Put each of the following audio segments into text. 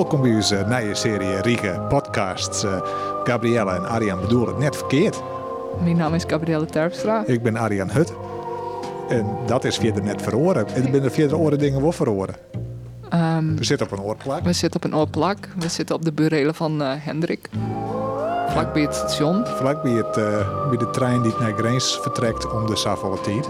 Welkom bij onze nieuwe serie Riege podcasts. Uh, Gabrielle en Arjan bedoelen het net verkeerd. Mijn naam is Gabrielle Terpstra. Ik ben Arjan Hut. En dat is verder net verhoren. En er zijn verder oren dingen wel verhoren. Um, we zitten op een oorplak. We zitten op een oorplak. We zitten op de burelen van uh, Hendrik. Vlak bij het station. Vlak bij, het, uh, bij de trein die naar Greens vertrekt om de Savolle tijd.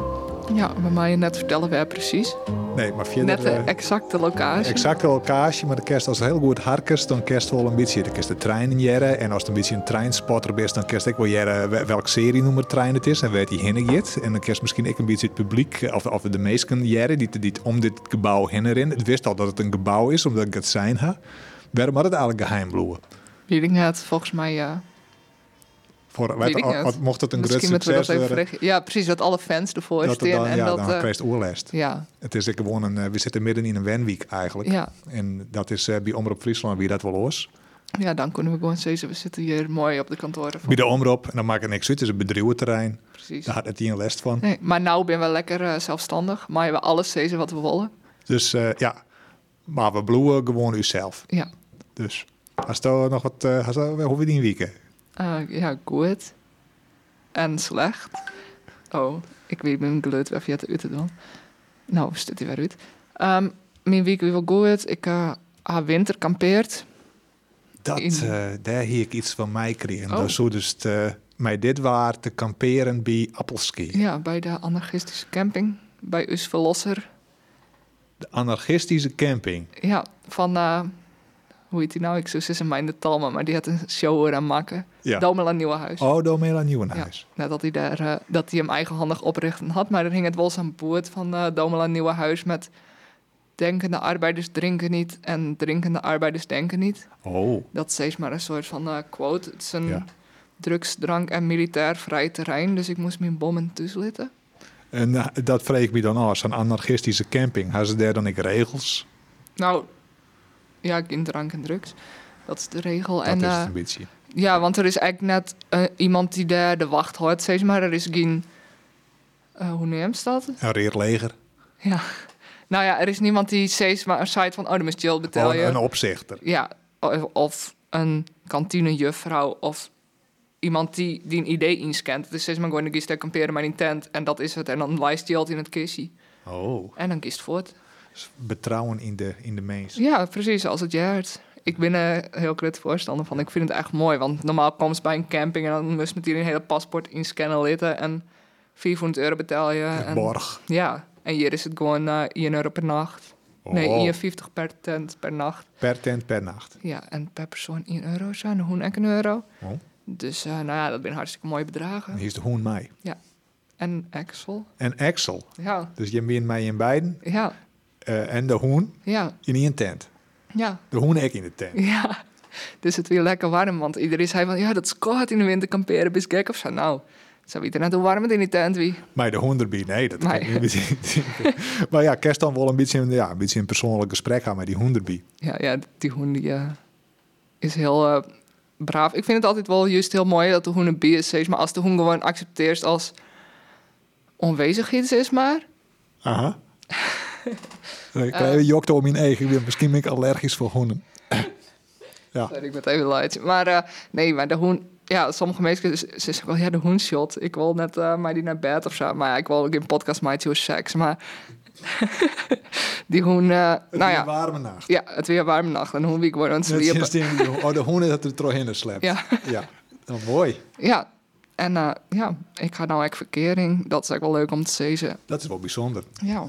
Ja, bij mij net vertellen wij precies. Nee, maar verder... Net de exacte locatie. Exacte locatie, maar de kerst als het heel goed harkest, dan kerst wel een beetje. Dan kerst de trein jaren en als het een beetje een treinspotter is, dan kerst ik wel jaren welke serie nummer trein het is en weet hij heen. En dan kerst misschien ik een beetje het publiek, of, of de meesten jaren die, die om dit gebouw heen erin. Het wist al dat het een gebouw is, omdat ik het zijn ha. Waarom had het eigenlijk geheim bloeien? Wie het volgens mij ja. Voor, weet, mocht het een groot succes worden. Ja, precies, dat alle fans ervoor dat. En ja, dat, dan uh, oorlest. Ja. Het is gewoon een, uh, we zitten midden in een wenweek eigenlijk. Ja. En dat is uh, bij Omroep Friesland wie dat wel los. Ja, dan kunnen we gewoon zeggen, we zitten hier mooi op de kantoren. Bij de Omroep, en dan maakt het niks uit, het is een bedrijventerrein. Precies. Daar had het hier een lest van. Nee, maar nou ben we lekker zelfstandig, maar we alles zeggen wat we willen. Dus ja, maar we bloeien gewoon uzelf. Ja. Dus, als er nog wat, als hoe we die weekend? ja, goed en slecht. Oh, ik weet mijn geluid via uit te doen. Nou, staat hij weer uit. Um, mijn week weer goed. Ik uh, heb winter kampeerd. Dat, In... uh, daar hier ik iets van mij kregen. Oh. Dus dus te, mij dit waar te kamperen bij Appelski. Ja, bij de anarchistische camping. Bij Us Verlosser. De anarchistische camping? Ja, van... Hoe heet die nou? Ik zou zeggen mijn de Talma, maar die had een show aan maken. Ja. Domela Nieuwenhuis. Oh, Domela Nieuwenhuis. Ja, dat hij daar, uh, dat hij hem eigenhandig oprichten had, maar er hing het wel aan boord van uh, Domela Nieuwenhuis met denkende arbeiders drinken niet en drinkende arbeiders denken niet. Oh. Dat is steeds maar een soort van uh, quote. Het is een ja. drugs, drank en militair vrij terrein, dus ik moest mijn bommen toeslitten. En dat vreeg ik me dan als een anarchistische camping. Hebben ze daar dan ik regels? Nou, ja, in drank en drugs. Dat is de regel. Dat en, is een beetje. Ja, want er is eigenlijk net uh, iemand die daar de wacht houdt, zeg maar. Er is geen... Uh, hoe neemt je dat? Een reerleger. Ja. Nou ja, er is niemand die steeds maar een site van... Oh, dan is Jill betel je. een opzichter. Ja, of, of een kantinejuffrouw of iemand die, die een idee inscant. Het is steeds maar gewoon een te kamperen met een tent en dat is het. En dan lijst je altijd in het kistje. Oh. En dan kiest voort betrouwen in de, in de mens. Ja, precies, als het jaart. Ik ben een heel groot voorstander van. Ik vind het echt mooi, want normaal komt ze bij een camping en dan moest met een hele paspoort inscannen litten en 400 euro betaal je. En, borg. Ja, en hier is het gewoon uh, 1 euro per nacht. Oh. Nee, 1,50 per tent per nacht. Per tent per nacht. Ja, en per persoon 1 euro zijn, de hoen en een euro. Oh. Dus uh, nou ja, dat zijn hartstikke mooie bedragen. hier is de hoen mij. Ja. En Axel. En Axel. Ja. Dus je bent mij in beiden. Ja. Uh, en de hoen ja. in een tent. Ja. De hoen ik in de tent. Ja. Dus het weer lekker warm, want iedereen zei van ja, dat is koud in de winter kamperen, best gek of zo. Nou, zou iedereen net hoe warm het in die tent wie? Maar de erbij, nee, dat kan niet. maar ja, kerst dan wel een beetje, ja, een beetje een persoonlijk gesprek gaan met die erbij. Ja, ja, die hoen die, uh, is heel uh, braaf. Ik vind het altijd wel juist heel mooi dat de hoen erbij is, maar als de hoen gewoon accepteert als onwezig iets is maar. Aha. Ik uh, jokt om in eigen. Misschien ben ik allergisch voor hoenen. ja. Sorry, ik ben even luid. Maar uh, nee, maar de hoen... Ja, sommige mensen zeggen wel, ja, de hoenshot. Ik wil net uh, maar die naar bed of zo. Maar ja, ik wil ook in podcast met je seks. Maar die hoen... Uh, het nou ja. warme nacht. Ja, het weer warme nacht. En hoen wie ik word aan het. Oh, de hoen is dat er in slept. Ja. ja. Oh, mooi. Ja, en uh, ja, ik ga nou eigenlijk verkering. Dat is ook wel leuk om te zeggen. Dat is wel bijzonder. Ja.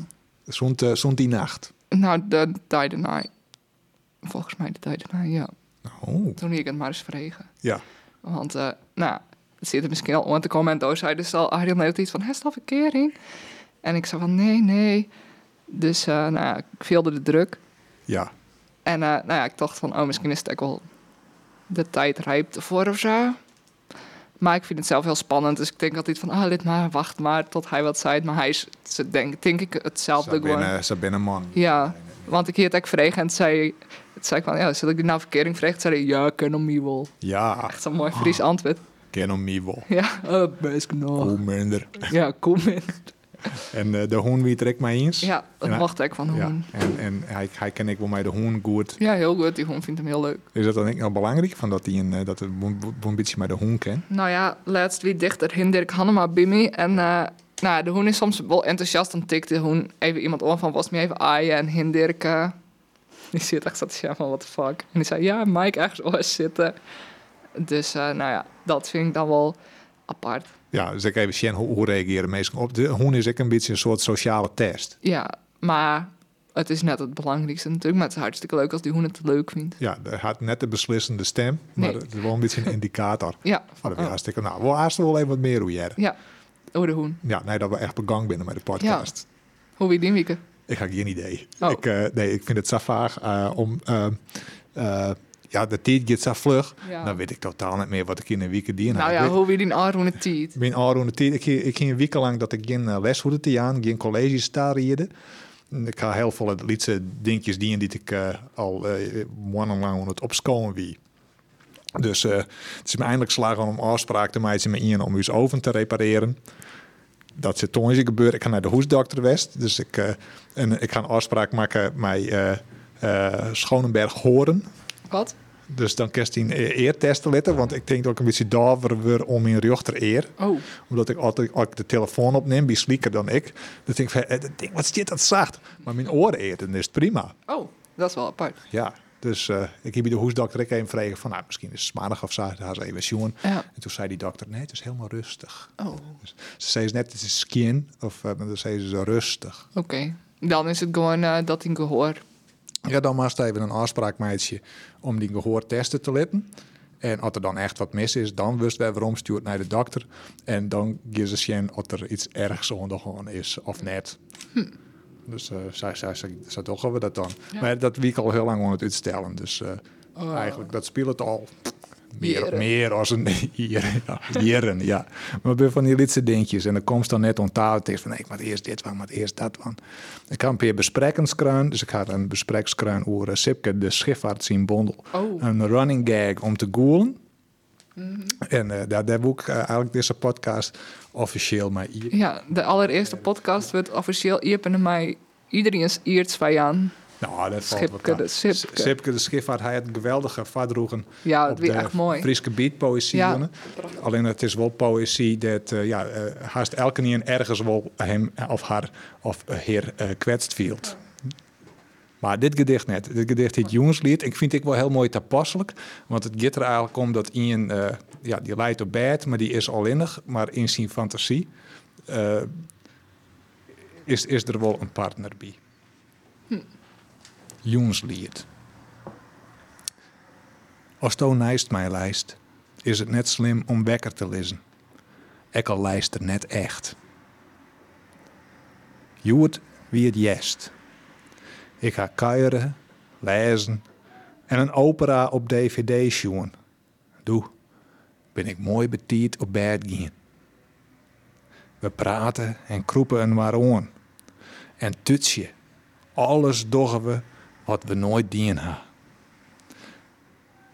Zond, uh, zond die nacht? Nou, de derde night. Volgens mij de night, ja. Oh. Toen ik het maar eens vregen. Ja. Want, uh, nou, het zit er misschien al aan te komen. En toen zei dus al Ariel net iets van, heeft al verkering? En ik zei van, nee, nee. Dus, uh, nou ik veelde de druk. Ja. En, nou ja, ik dacht van, oh, misschien is het ook wel de tijd rijp ervoor of zo. Maar ik vind het zelf heel spannend. Dus ik denk altijd van, ah, lid maar, wacht maar tot hij wat zei. Maar hij is, denk, denk ik, hetzelfde ze binnen, Ze binnen man. Ja, want ik hier het vregen en zei, het zei ik van, ja, zit ik die nou verkering vreeg? zei hij, ja, ken om wel. Ja. Echt zo'n mooi Fries antwoord. Ken om wel. Ja, oh, best genoeg. Cool minder. Ja, cool minder. En eh, de hoen wie trek mij eens. Ja, dat En hij- mocht ik van de Ja, hoen. en, en hij, hij ken ik wel mij de hoen goed. Ja, heel goed. Die hoen vindt hem heel leuk. Is dat dan ook nog belangrijk? Van dat hij een, eh, dat een, een beetje met de hoen ken? Nou ja, laatst wie dichter Hindirk Hannema bij me. En eh, nou, de hoen is soms wel enthousiast. Dan tikt de hoen even iemand om van was me even aaien. En Hindirk, die zit echt zo te van what the fuck. En die zei ja, Mike ergens oors zitten. Dus nou ja, dat vind ik dan wel apart. Ja, dus ik even zien hoe, hoe reageren mensen op. De hoen is ook een beetje een soort sociale test. Ja, maar het is net het belangrijkste natuurlijk. Maar het is hartstikke leuk als die hoen het leuk vindt. Ja, hij had net de beslissende stem, maar Nee. het is wel een beetje een indicator. Ja, dat hartstikke. Nou, we haast wel even wat meer hoe jij. ja, oh de hoen. Ja, nee, dat we echt begang binnen met de podcast. Hoe wie die weeken? Ik heb geen idee. Oh. Ik, eh, nee, ik vind het zo vaag eh, om. eh, ja, de tijd gaat zo vlug. Ja. Dan weet ik totaal niet meer wat ik in een week dien Nou ja, hoe wie die Aron het tiet. Ik ben al rond de tijd. Ik, ging- ik ging een week lang dat ik geen eh, les hoefde te gaan, geen colleges daar rieden. Ik ga heel veel het liedse dingetjes die die ik eh, al eh maandenlang aan het opschoon wie. Dus het is me eindelijk slagen om afspraak te maken met iemand om uw oven te repareren. Dat zit toen gebeurd. Ik ga naar de hoesdokter West. Dus ik, en ik ga een afspraak maken met eh, Schonenberg Horen. Wat? Dus dan kerst hij een eertesten letten. Want ik denk dat ik een beetje daver weer om in rechter eer Oh, omdat ik altijd als ik de telefoon opneem, wie slieker dan ik. Dan denk ik van, ding, wat zit dat zacht? Maar mijn oren eten, dan is het prima. oh, dat is wel apart. Ja, dus eh, ik heb de hoesdokter ik even vragen van, nou, misschien is het maandag of ze even zien. Ja. En toen zei die dokter, nee, het is helemaal rustig. Oh, Dus ze zei ze net, het is skin, of uh, dan zei ze rustig. oké. Dan is het gewoon eh, dat hij gehoor. Ja, dan moest even een afspraak meidje om die gehoor testen te laten. En als er dan echt wat mis is, dan wist wij waarom stuurt naar de dokter. En dan gaan ze zien of er iets ergs hand is of net. Dus eh zij zei, zij, zij toch we dat dan. Ja. Maar dat wie ik al heel lang aan het uitstellen. Dus eh, Oh. eigenlijk, dat speelt het al meer, meer als een hier, ja, jaren, ja. Maar bij van die lidse dingetjes. En dan komt dan net. Het is van, nee, ik moet eerst dit van, maar eerst dat van. Ik had een keer besprekingskruin. Dus ik had een besprekingskruin over uh, Sipke de Schifvaart zien bondel. Oh. Een running gag om te googlen. En eh, daar, heb ik eh, eigenlijk deze podcast officieel maar hier. Ja, de allereerste podcast werd officieel Iepen mij iedereen is eerst vijand. Nou, dat valt Schipke de. Sipke. Sipke de Schifvaart, hij had een geweldige vadroegen Ja, op de echt mooi. Friese gebied poëzie. Ja. jongen. Alleen het is wel poëzie dat eh, ja, eh, haast elke niet ergens wel hem of haar of heer eh kwetst viel. Maar dit gedicht net. Dit gedicht heet Jongenslied. Ik vind het wel heel mooi toepasselijk. Want het gaat er eigenlijk om dat Ian, ja, die leidt op bed, maar die is alleenig. Maar in zijn fantasie is, is er wel een partner bij. Jongenslied. Als to naast mij lijst, is het net slim om wekker te lezen. Ik al lijst er net echt. Joet wie het jest. Ik ga kuieren, lezen en een opera op dvd zien. Doe, ben ik mooi betiet op bed gaan. We praten en kroepen een waar aan. En tutsje, alles doggen we wat we nooit dien ha.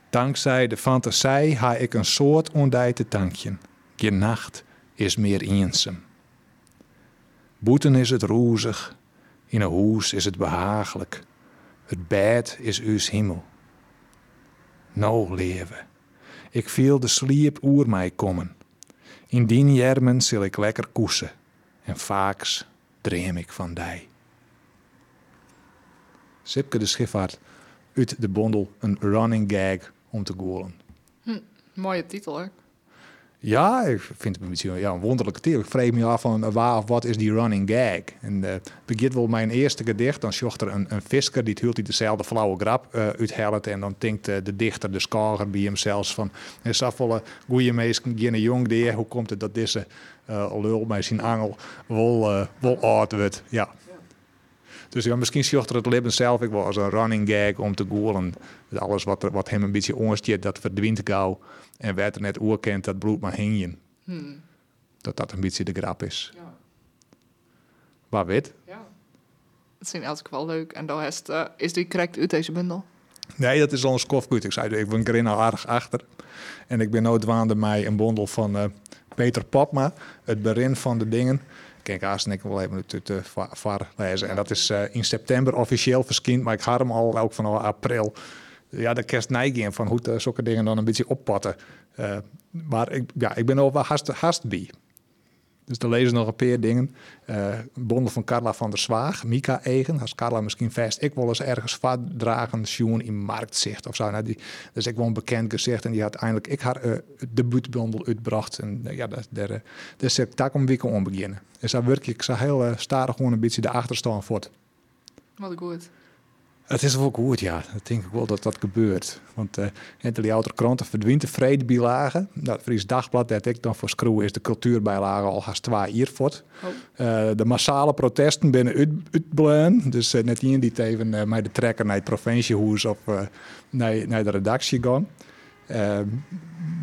Dankzij de fantasie ha ik een soort ondij te. Geen nacht is meer eenzaam. Boeten is het roezig, in een hoes is het behagelijk. Het bed is uws hemel. Nou leven, ik viel de sliep oer mij komen. In die jermen zal ik lekker koesen en vaaks dream ik van dij. Sipke de Schifvaart uit de bondel een running gag om te goalen. Mooie titel, hè? Ja, ik vind het ja, een wonderlijke titel. Ik vreeg me af van eh, waar of wat is die running gag? En eh begint wel mijn eerste gedicht. Dan zocht er een, een visker die het hield die dezelfde flauwe grap eh uithelt. En dan denkt de dichter, de skager bij hem zelfs van... Er zat goede meesten, geen jong die. Hoe komt het dat deze eh lul met zijn angel wel, eh wel wordt? Ja. Dus ja, misschien zocht het leven zelf ik wel als een running gag om te. Dus alles wat, er, wat hem een beetje onstje, dat verdwijnt gauw. En werd er net oerkent, dat bloed maar hingen. Hmm. Dat dat een beetje de grap is. Ja. Waar weet? ja. Het is elke wel leuk. En dan is, eh, is die correct uit deze bundel? Nee, dat is al een skofgoed. Ik zei, ik ben er al aardig achter. En ik ben nooit waande mij een bondel van eh, Peter Papma. Het begin van de dingen. Kan ik haast wel even uit de VAR lezen. En dat is eh, in september officieel verschijnt, maar ik ga hem al ook van april. Ja, de kerstneiging van hoe uh, zulke dingen dan een beetje oppatten. Uh, maar ik, ja, ik ben er wel haast, haast bij. Dus er lezen nog een paar dingen. Uh, bondel van Carla van der Zwaag, Mika Egen. Als Carla misschien vast ik wil eens ergens vadragen sjoen in marktzicht of zo. Nou, die, dus ik wel een bekend gezicht en die had eindelijk ik haar uh, debuutbundel uitgebracht. En uh, ja, daar, dus ik daar om week om beginnen. Dus daar werk ik zo heel starig gewoon een beetje de achterstand voort. Wat goed. Het is wel goed, ja. Ik denk ik wel dat dat gebeurt. Want uh, in de oude kranten verdwijnt de vredebijlage. Nou, Fries Dagblad, dat ik dan voor schroeven, is de cultuurbijlage al haast twee hier voort. Oh. Uh, de massale protesten binnen uitblaan. Dus uh, net iemand die even uh, met de trekker naar het provinciehuis of naar, naar de redactie gaan.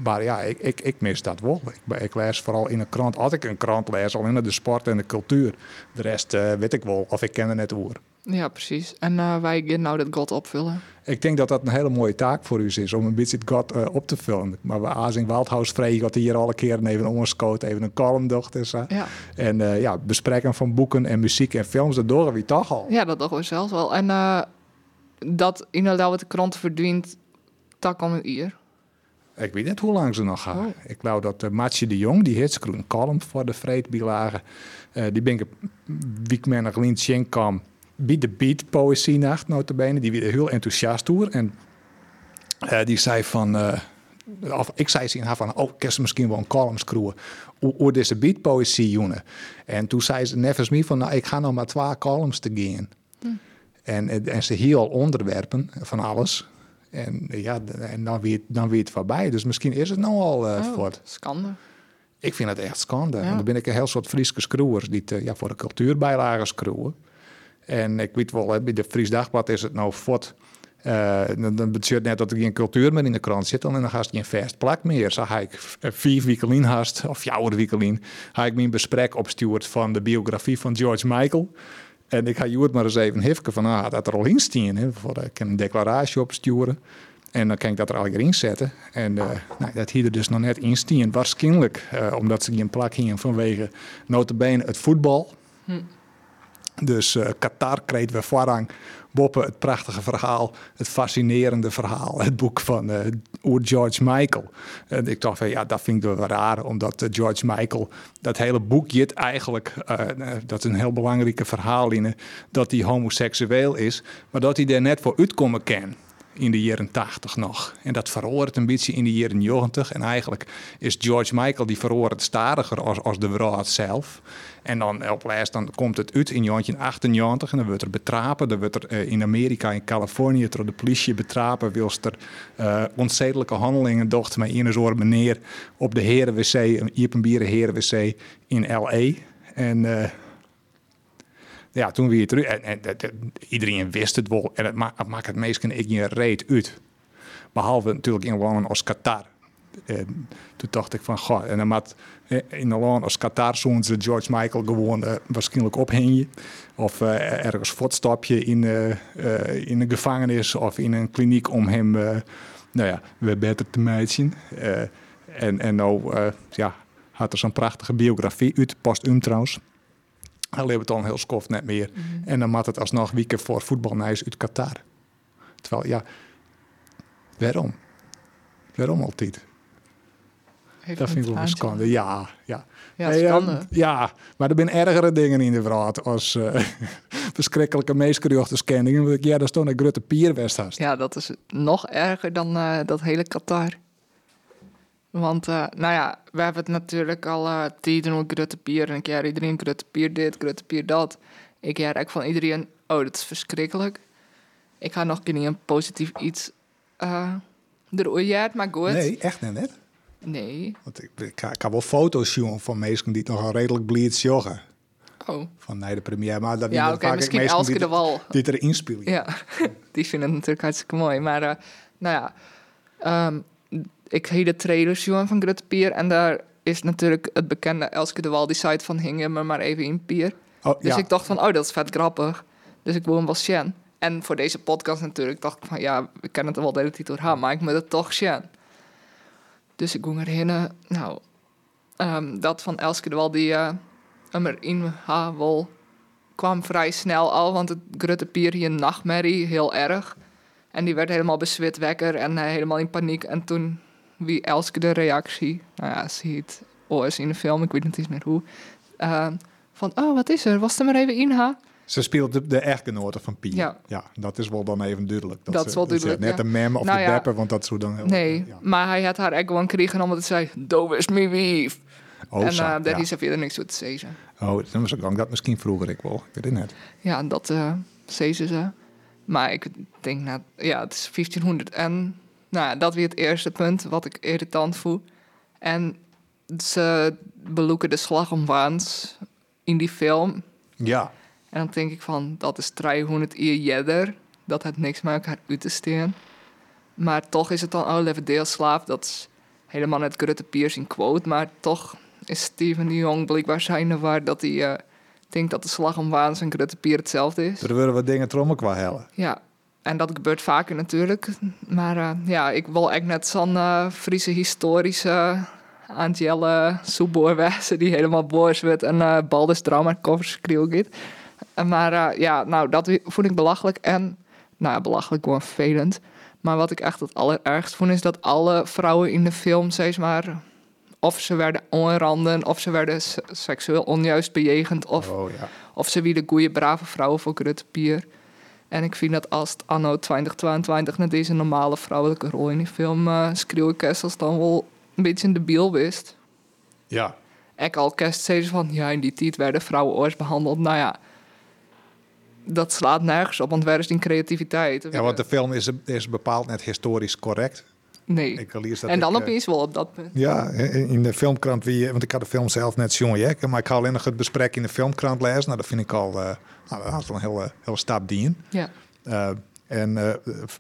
maar ja, ik, ik, ik, mis dat wel. Ik, ik, lees vooral in een krant, als ik een krant lees, al in de sport en de cultuur. De rest weet ik wel, of ik ken het net oer. Ja, precies. En uh, wij gaan nou dat God opvullen? Ik denk dat dat een hele mooie taak voor u is, om een beetje het God uh, op te vullen. Maar we Azing Waldhaus vregen dat hier alle keren even omgescoot, even een column docht en zo. Ja. En uh, ja, bespreken van boeken en muziek en films, dat doen we toch al. Ja, dat doen we zelfs wel. En dat inderdaad wat de krant verdient, dat kan een hier. Ik weet niet hoe lang ze nog gaan. Oh. Ik geloof dat uh, Matje de Jong, die heeft een column voor de Vreedbilagen. Uh, die ben ik week nog Lien bij de Beat Poëzie Nacht, notabene. Die weer heel enthousiast door. En uh, die zei van... Uh, of ik zei ze in haar van, oh, ze misschien wel een column schroeven. Hoe deze beat poëzie jongen. En toen zei ze nevens me van, nou, ik ga nog maar twee columns te gaan. Hm. En, en ze hier al onderwerpen van alles. En ja, en dan weer, dan weer het voorbij. Dus misschien is het nou al uh, oh, voort. Schande. Ik vind het echt schande. En dan ben ik een heel soort Friese screwers die te, ja, voor de cultuurbijlagen screwen. En ik weet wel, bij de Fries Dagblad is het nou fort. Uh, dan betekent net dat er geen cultuur meer in de krant zit. Dan haast geen vast plak meer. Zo ga ik vier weken haast, of jouw weken ga ik mijn besprek opstuurd van de biografie van George Michael. En ik ga Joert maar eens even hifken van, ah, dat er al in staan. Voor, ik een declaratie opsturen. En dan kan ik dat er al in zetten. En uh, nou, dat hier er dus nog net in staan. Waarschijnlijk uh, omdat ze geen plak hingen vanwege notabene het voetbal. Hm. Dus uh, Qatar kreeg we voorrang. Boppen het prachtige verhaal, het fascinerende verhaal, het boek van uh, George Michael. En ik dacht van ja, dat vind ik wel raar, omdat uh, George Michael, dat hele boekje eigenlijk, dat is een heel belangrijke verhaal in, dat hij homoseksueel is, maar dat hij er net voor uitkomen kan in de jaren 80 nog. En dat verhoort een beetje in de jaren 90. En eigenlijk is George Michael die verhoort stadiger als, als de vrouw zelf. En dan op lijst dan komt het uit in 1998 en dan wordt er betrapen. Dan wordt er uh, in Amerika, in Californië, door de politie betrapen. Wilst er uh, handelingen docht met een soort meneer op de herenwc, een Iepenbieren herenwc in L.A. En... Uh, ja, toen weer terug. En, en, en, iedereen wist het wel. En het, ma het maakt het meest ik je reet uit. Behalve natuurlijk in landen als Qatar. En toen dacht ik van, goh, en dan maakt in een land als Qatar zo'n ze George Michael gewoon uh, waarschijnlijk ophangen. Of ergens voortstapje in, uh, in een gevangenis of in een kliniek om hem, nou ja, weer beter te maken. en, en nou, ja, had er zo'n prachtige biografie uit, postum trouwens. Hij leeft dan heel skoft net meer. Mhm. En dan maakt het alsnog wieken voor voetbalnijs uit Qatar. Terwijl, ja, waarom? Waarom altijd? dat vind ik wel een schande. Ja, ja. Ja, ja, maar er zijn ergere dingen in de wereld als uh, verschrikkelijke meesgeruchte Ja, dat is toch een grote pierwest Ja, dat is nog erger dan uh, dat hele Qatar. Want, uh, nou ja, we hebben het natuurlijk al uh, tijden over grote pier. En ik jaar iedereen grote pier dit, grote pier dat. Ik jaar eigenlijk van iedereen, oh, dat is verschrikkelijk. Ik ga nog niet een positief iets uh, eruit, maar goed. Nee, echt net. Nee. Want ik, ik, ik heb wel foto's zien van mensen die nog redelijk bleed joggen. Oh. Van nee, de première. Maar dat ja, oké, okay, misschien Elske die, de Wal. Die erin spelen. Ja, die vinden het natuurlijk hartstikke mooi. Maar uh, nou ja, um, ik zie de trailer zien van Grutte Pier. En daar is natuurlijk het bekende Elske de Wal die site van hingen me maar even in Pier. Oh, dus ik dacht van, oh, dat is vet grappig. Dus ik woon wel Sjen. En voor deze podcast natuurlijk dacht ik van, ja, we kennen het wel de hele titel gaan, maar ik moet het toch Sjen. Dus ik ging erheen. Nou, um, dat van Elske de Wal, die uh, hem erin ha, wel kwam vrij snel al, want het Grutte Pier hier een nachtmerrie, heel erg. En die werd helemaal bezwit wekker en eh, helemaal in paniek. En toen wie Elske de reactie, nou ja, zie het ooit in de film, ik weet niet eens meer hoe. eh, van, oh, wat is er? Was er maar even in, ha? Ze speelt de, de echtgenote van Pier. Ja. ja, dat is wel dan even duidelijk. Dat ze- is wel ze duidelijk, Net ja. een mem of Nou de ja. want dat zou dan heel... Nee, maar hij had haar echt gewoon kregen omdat het zei, do is me wief. Oh, en zo, eh daar is er verder niks voor te zeggen. Oh, dan was ik dat misschien vroeger ik wel. Ik weet het net. Ja, dat zeiden ze. Maar ik denk, nou, ja, het is 1500. En nou, dat weer het eerste punt wat ik irritant voel. En ze beloeken de slag om Waans in die film. Ja. En dan denk ik van, dat is 300 jaar jeder. Dat heeft niks met elkaar uit te staan. Maar toch is het dan, oh, leven deelslaaf. Dat is helemaal net Grutte Piers in quote. Maar toch is Steven de Jong blijkbaar zijn waar dat hij eh, denkt dat de slag om Waans en Grutte Pier hetzelfde is. Er worden wat dingen trommen qua hellen. Ja, en dat gebeurt vaker natuurlijk. Maar eh, ja, ik wil echt net zo'n eh, Friese historische Angelle Soeboorwijze die helemaal boos wordt en eh Baldus drama covers. En Maar eh, ja, nou, dat vond ik belachelijk en, nou ja, belachelijk gewoon vervelend. Maar wat ik echt het allerergst vond is dat alle vrouwen in de film, steeds maar, of ze werden onranden, of ze werden se- seksueel onjuist bejegend, of Oh ja. of ze wie de goede brave vrouwen voor Grutte Pier. En ik vind dat als het anno 2022 naar deze normale vrouwelijke rol in die film uh, schreeuwen Kessels dan wel een beetje een debiel wist. Ja. Ik al kerst van, ja, in die tijd werden vrouwen ooit behandeld. Nou ja, dat slaat nergens op, want waar is die creativiteit? Ja, want de film is, is bepaald net historisch correct. Nee. Ik en dan ik, eh, opeens wel op dat punt. Ja, in de filmkrant, wie, want ik had de film zelf net zien, ja, maar ik ga alleen nog het besprek in de filmkrant lezen. Nou, dat vind ik al, eh nou, dat een hele, hele stap dien. Ja. Eh, en eh,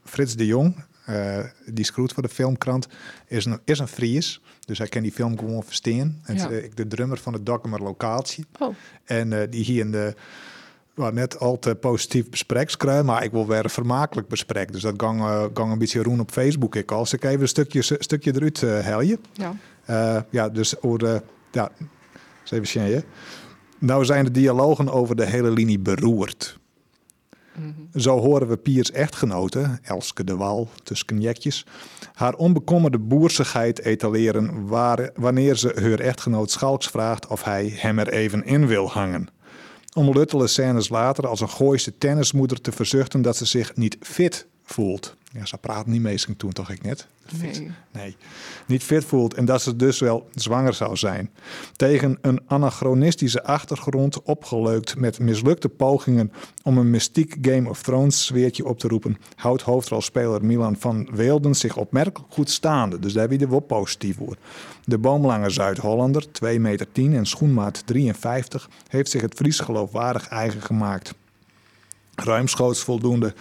Frits de Jong, eh, die schroet voor de filmkrant, is een, is een Fries. Dus hij kan die film gewoon verstaan. En Ja. eh, de drummer van het Dokkumer Locatie. Oh, En eh, die hier in de well, net al te positief bespreekskruim, maar ik wil weer een vermakelijk besprek. Dus dat gang, eh, gang een beetje roen op Facebook. Ik als ik even een stukje, stukje eruit eh helje. ja. Eh, ja, dus over ja, eens even zien. Nou zijn de dialogen over de hele linie beroerd. Mhm. Zo horen we Piers echtgenote, Elske de Wal, tussen knjekjes, haar onbekommerde boersigheid etaleren waar, wanneer ze haar echtgenoot Schalks vraagt of hij hem er even in wil hangen. Om luttele scènes later als een Gooise tennismoeder te verzuchten dat ze zich niet fit voelt. Ja, ze praat niet meestal toen toch ik net. Fit. Nee. Nee, niet fit voelt en dat ze dus wel zwanger zou zijn. Tegen een anachronistische achtergrond opgeleukt met mislukte pogingen om een mystiek Game of Thrones sfeertje op te roepen, houdt hoofdrolspeler Milan van Weelden zich opmerkelijk goed staande. Dus daar weer wel positief voor. De boomlange Zuid-Hollander, 2 meter 10 en schoenmaat 53, heeft zich het Fries geloofwaardig eigen gemaakt ruimschoots voldoende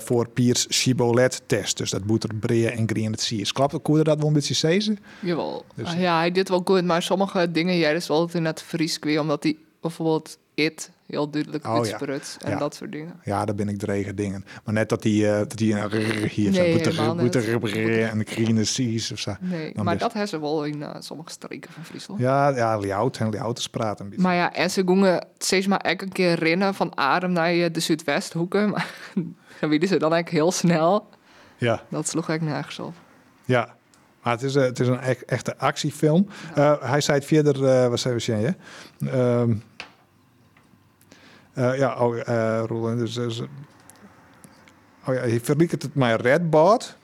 voor Piers Chibolet-test. Dus dat boeter breien en green het zie is. Klopt, ik hoorde dat wel een beetje zezen. Jawel. Dus- Ah, ja, hij deed wel goed, maar sommige dingen, jij is wel in het Fries omdat hij bijvoorbeeld it heel duidelijk Oh, ja. en Ja. dat soort dingen. Ja, daar ben ik dregen dingen. Maar net dat die, eh, dat die een rrr hier Nee, niet. boeter en de green zie of zo. Nee, maar best- dat hebben ze wel in eh, sommige streken van Friesland. Ja, ja, Ljout en praten een beetje. Maar ja, en ze gingen steeds maar elke keer rennen van Adem naar eh, de Zuidwesthoeken. Maar weten ze dan eigenlijk heel snel. Ja, Dat sloeg eigenlijk nergens op. ja. Maar het is, eh, het is een echt, echte actiefilm. Eh, hij zei het verder, eh wat zei we? Ehm, eh, ja, oh, Roland, dus, dus, oh ja, hij verliekert het met Redbot.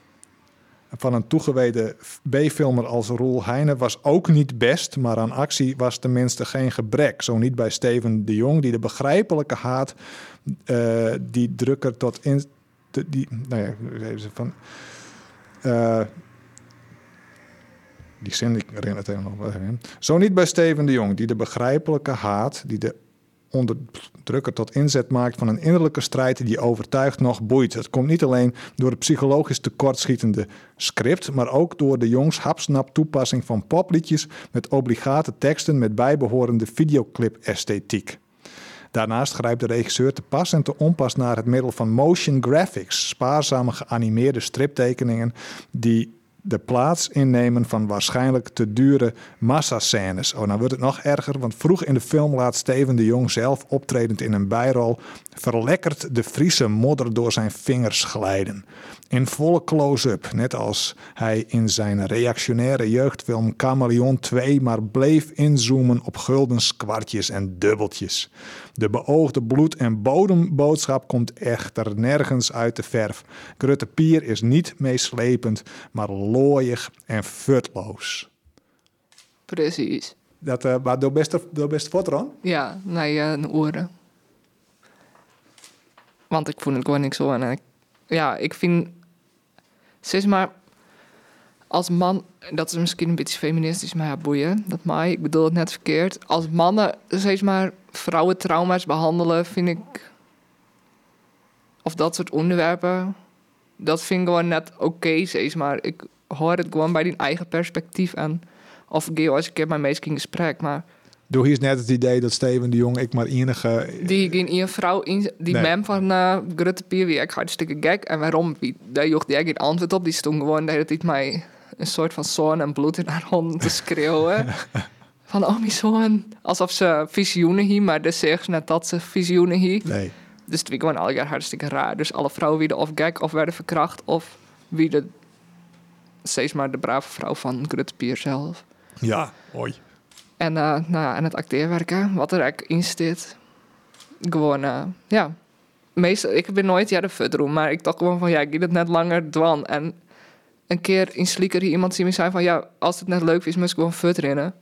Van een toegewijde B-filmer als Roel Heijnen was ook niet best, maar aan actie was tenminste geen gebrek. Zo niet bij Steven de Jong, die de begrijpelijke haat, eh, die drukker tot in. de- die, nou ja, even van. eh, die zin, ik herinner het helemaal wel. Zo niet bij Steven de Jong, die de begrijpelijke haat, die de onderdrukker tot inzet maakt van een innerlijke strijd die overtuigt nog boeit. Het komt niet alleen door het psychologisch tekortschietende script, maar ook door de jongs hapsnap toepassing van popliedjes met obligate teksten met bijbehorende videoclip-esthetiek. Daarnaast grijpt de regisseur te pas en te onpas naar het middel van motion graphics, spaarzame geanimeerde striptekeningen die de plaats innemen van waarschijnlijk te dure massascènes. Oh, nou wordt het nog erger, want vroeg in de film laat Steven de Jong zelf optredend in een bijrol verlekkerd de Friese modder door zijn vingers glijden. In volle close-up, net als hij in zijn reactionaire jeugdfilm Chameleon 2 maar bleef inzoomen op gulden kwartjes en dubbeltjes. De beoogde bloed- en bodemboodschap komt echter nergens uit de verf. Grutte Pier is niet meeslepend, maar looiig en futloos. Precies. Dat, uh, maar door best, door best foto? Ja, naar je oren. Want ik voel het gewoon niks zo. En ik, ja, ik vind... Zeg maar... Als man... Dat is misschien een beetje feministisch, maar ja, boeien. Dat mij. Ik bedoel het net verkeerd. Als mannen, zeg maar, vrouwentrauma's behandelen, vind ik... Of dat soort onderwerpen... Dat vind ik gewoon net oké, zeg maar. Ik hoor het gewoon bij die eigen perspectief en... Of ik als een keer mijn meest in gesprek, maar... Doe hier is net het idee dat Steven de Jong ik maar enige... Die geen een vrouw in... Die Nee. mem van uh, Grutte Pier, wie ik hartstikke gek. En waarom? Wie- Daar jocht die geen antwoord op. Die stond gewoon de hele tijd mij een soort van zoon en bloed in haar handen te schreeuwen. van, oh mijn zoon. Alsof ze visioenen hier, maar dus zegt ze net dat ze visioenen hier. Nee. Dus het was gewoon al jaar hartstikke raar. Dus alle vrouwen werden of gek of werden verkracht of wie de... Steeds maar de brave vrouw van Grutte Pier zelf. Ja, hoi. En, eh, nou ja, en het acteerwerken, wat er eigenlijk in zit. Gewoon, eh, ja. Meestal, ik ben nooit ja de fut maar ik dacht gewoon van ja, ik doe het net langer dwan. En een keer in Slieker hier iemand zien me zei van ja, als het net leuk is, moet ik gewoon fut rennen.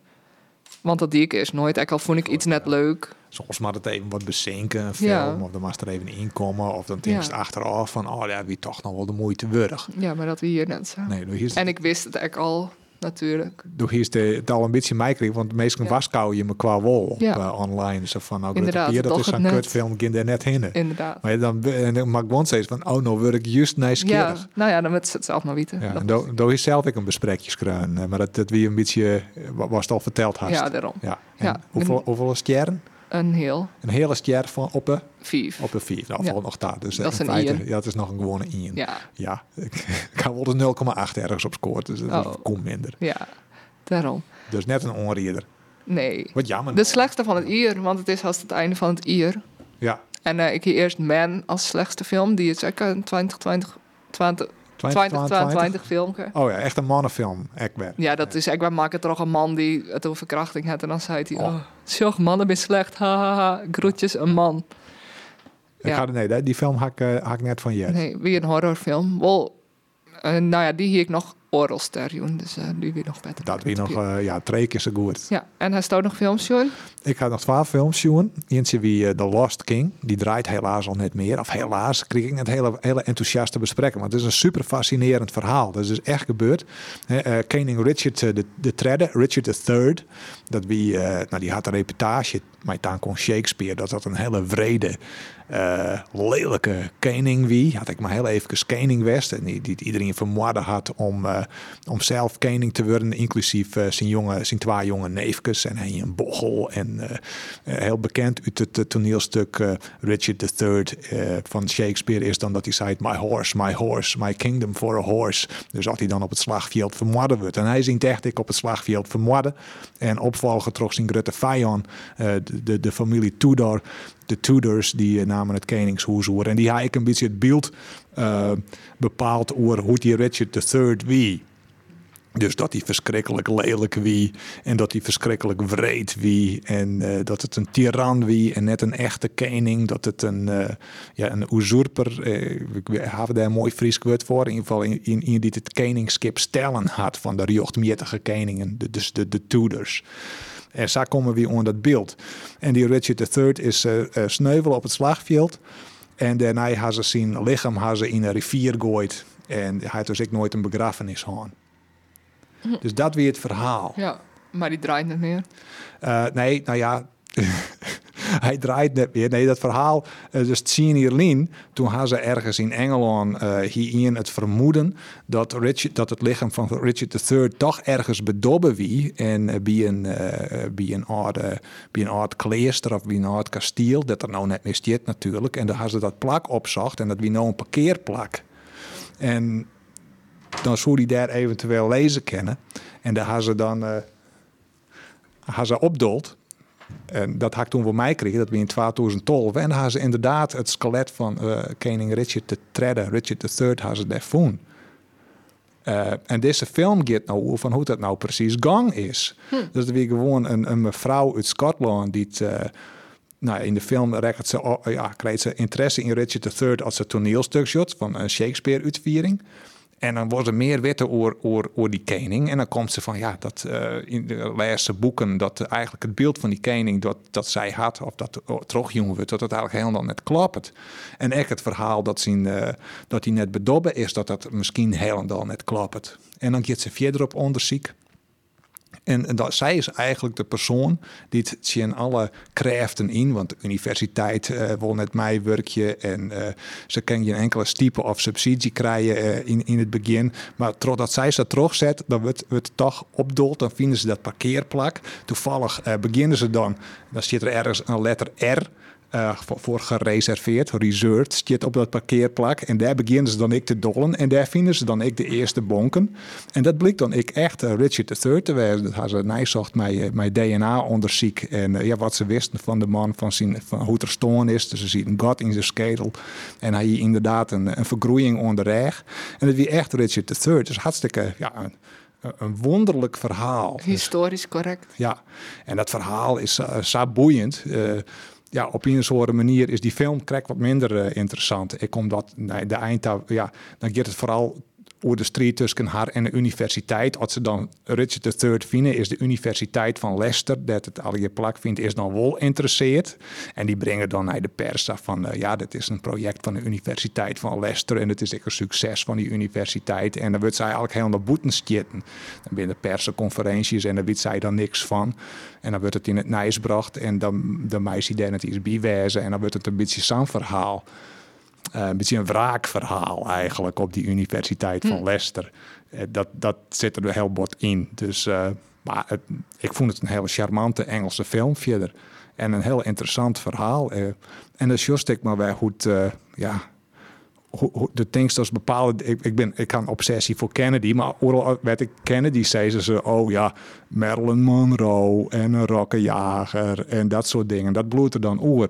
Want dat die ik eerst nooit. Ik al vond ik iets net leuk. Soms maar het even wat bezinken, een film, Ja. of dan mag er even inkomen, of dan denk je Ja. achteraf van, oh ja, wie toch nog wel de moeite waard. Ja, maar dat we hier net zo. Nee, hier is, En ik wist het eigenlijk al, natuurlijk. doe hier is de, het al een beetje mij want meestal Ja. waskou je me qua wol op Ja. eh, online. Zo van, nou, Inderdaad, dat is het net. kutfilm, ik ging daar net heen. Inderdaad. Maar dan, en dan ik steeds van, oh, nou word ik juist Ja, nieuwsgierig. nou ja, dan moet ze het zelf maar weten. Ja, Dat- en do- doe je zelf ik een besprekje skruin, eh, maar dat, dat wie een beetje, eh, wa- was het al verteld had. ja, daarom. Ja. En Ja. Hoeveel, hoeveel sterren? Een heel Een hele ster van op de, vief. op de vier. Nou, Ja. valt nog daar. Dus Dat is in een feite, ien. ja, het is nog een gewone 1. Ja, Ja, ik, had wel dus 0,8 ergens op scoort, dus dat Oh. komt minder. ja, daarom. Dus net een onrieder. Nee. Wat jammer. De slechtste van het jaar, want het is als het einde van het jaar. Ja, En eh, ik hier eerst Man als slechtste film, die is ook een 2020, 20, 2022 film. Oh ja, echt een mannenfilm, Ekber. Ja, dat is echt waar maak het toch een man die het over verkrachting had. En dan zei hij, Oh. oh, zeg, mannen ben slecht, hahaha, groetjes, een man. Ik Ja. ga, nee, die- film had ik, eh, net van je. Nee, wie een horrorfilm. Wel, eh, nou ja, die hier ik nog Joh, dus eh, die weer nog beter. Dat wie nog, eh, ja, twee keer zo goed. Ja, en hij staat nog films, joh. Ik ga nog twaalf films zien. Eentje wie eh, The Lost King. Die draait helaas al net meer. Of helaas kreeg ik net hele, hele enthousiaste besprekken. Want het is een super fascinerend verhaal. Dat is dus echt gebeurd. Koning Richard de, de Tredde, Richard III. Dat wie, nou, die had een reputage. Maar dan kon Shakespeare dat dat een hele wrede, eh, lelijke koning wie. Had ik maar heel even koning west. En die, die iedereen vermoorden had om, eh, om zelf koning te worden. Inclusief eh, zijn, jonge, zijn twee jonge neefjes. En hij een bochel. En heel bekend uit het toneelstuk Richard III van Shakespeare is dan dat hij zei: My horse, my horse, my kingdom for a horse. Dus dat hij dan op het slagveld vermoorden wordt. En hij ziet echt ik op het slagveld vermoorden. En opvolger trok zijn grote vijand, de, de, de familie Tudor. De Tudors die namen het koningshoes. En die had ik een beetje het beeld eh, bepaald over hoe die Richard III wie. Dus dat hij verschrikkelijk lelijk wie. En dat hij verschrikkelijk wreed wie. En eh, dat het een tiran wie. En net een echte koning. Dat het een, eh ja, een usurper. eh ik heb daar een mooi Fries woord voor. In ieder geval in, in, die het koningskip stellen had. Van de riochtmetige koningen. De, dus de, de Tudors. En zo komen we onder dat beeld. En die Richard III is eh eh, sneuvel op het slagveld. En daarna had ze zijn lichaam had ze in een rivier gooid. En hij had dus ik nooit een begrafenis gehad. Dus dat weer het verhaal. Ja, maar die draait niet meer. Eh, nee, nou ja. hij draait net weer. Nee, dat verhaal. eh, dus zien hierlien. Toen had ze ergens in Engeland eh hierin het vermoeden. Dat, Richard, dat het lichaam van Richard III toch ergens bedobben wie. En bij een, eh, bij een oud, eh, bij een kleester of bij een oud kasteel. Dat er nou net meer natuurlijk. En daar hadden ze dat plak opzocht. En dat wie nou een parkeerplak. En dan zou die daar eventueel lezen kennen. En daar gaan ze dan uh, gaan ze opdold. En dat had ik toen voor mij kreeg, dat we in 2012. En hadden ze inderdaad het skelet van uh, koning Richard III, Richard III, hadden ze daar. Uh, en deze film gaat nou van hoe dat nou precies gang is. Hm. Dus er gewoon een, een mevrouw uit Schotland die het, uh, nou, in de film ze, ja, krijgt ze interesse in Richard III als een toneelstuk shot van een Shakespeare-uitviering. En dan wordt er meer weten over, over, die koning. En dan komt ze van, ja, dat uh, in de laatste boeken, dat eigenlijk het beeld van die koning dat, dat zij had, of dat terugjongen wordt, dat het eigenlijk helemaal net klopt. En echt het verhaal dat, zien, uh, dat hij net bedobben is, dat dat misschien helemaal net klopt. En dan gaat ze verder op onderzoek. En dat, zij is eigenlijk de persoon die het zien alle krachten in. Want de universiteit uh, wil net mij werkje en uh, ze kan geen enkele stiepen of subsidie krijgen uh, in, in het begin. Maar totdat zij ze terugzet, dan wordt het toch opdolt. Dan vinden ze dat parkeerplak. Toevallig beginnen ze dan, dan zit er ergens een letter R uh, voor, gereserveerd, reserved, zit op dat parkeerplak. En daar beginnen ze dan ik te dollen. En daar vinden ze dan ik de eerste bonken. En dat blijkt dan ik echt uh, Richard III te wezen. Dat hadden ze nijzocht mijn, eh, mijn DNA-onderzoek. En ja, wat ze wisten van de man, van, zijn, van hoe er stoon is. Dus ze zien een gat in zijn schedel. En hij inderdaad een, een vergroeiing onder En het wie echt Richard III. Dus hartstikke, ja, een, een wonderlijk verhaal. Historisch correct. Ja, en dat verhaal is uh, zo boeiend. Uh, ja, op een soort manier is die film krijgt wat minder uh, interessant. Ik omdat nee, de eind, ja, dan gaat het vooral over de strijd tussen haar en de universiteit. Als ze dan Richard III vinden, is de universiteit van Leicester, dat het al je plak vindt, is dan wel interesseerd. En die brengen dan naar de pers van, uh, ja, dit is een project van de universiteit van Leicester en het is echt een succes van die universiteit. En dan wordt zij eigenlijk helemaal boeten schitten. Dan binnen persconferenties en daar weet zij dan niks van. En dan wordt het in het nijs gebracht en dan de meisje daar iets bijwijzen en dan wordt het een beetje zo'n verhaal. Uh, een beetje een wraakverhaal eigenlijk op die Universiteit van hm. Leicester. Uh, dat, dat zit er heel bot in. Dus, uh, maar het, ik vond het een hele charmante Engelse film verder. En een heel interessant verhaal. en dat just ik maar weer goed, ja, de things als bepaalde. Ik, ik, ben, ik kan obsessie voor Kennedy, maar overal werd ik Kennedy, zei ze, oh ja, Marilyn Monroe en een rokkenjager en dat soort dingen. Dat bloedt er dan oer.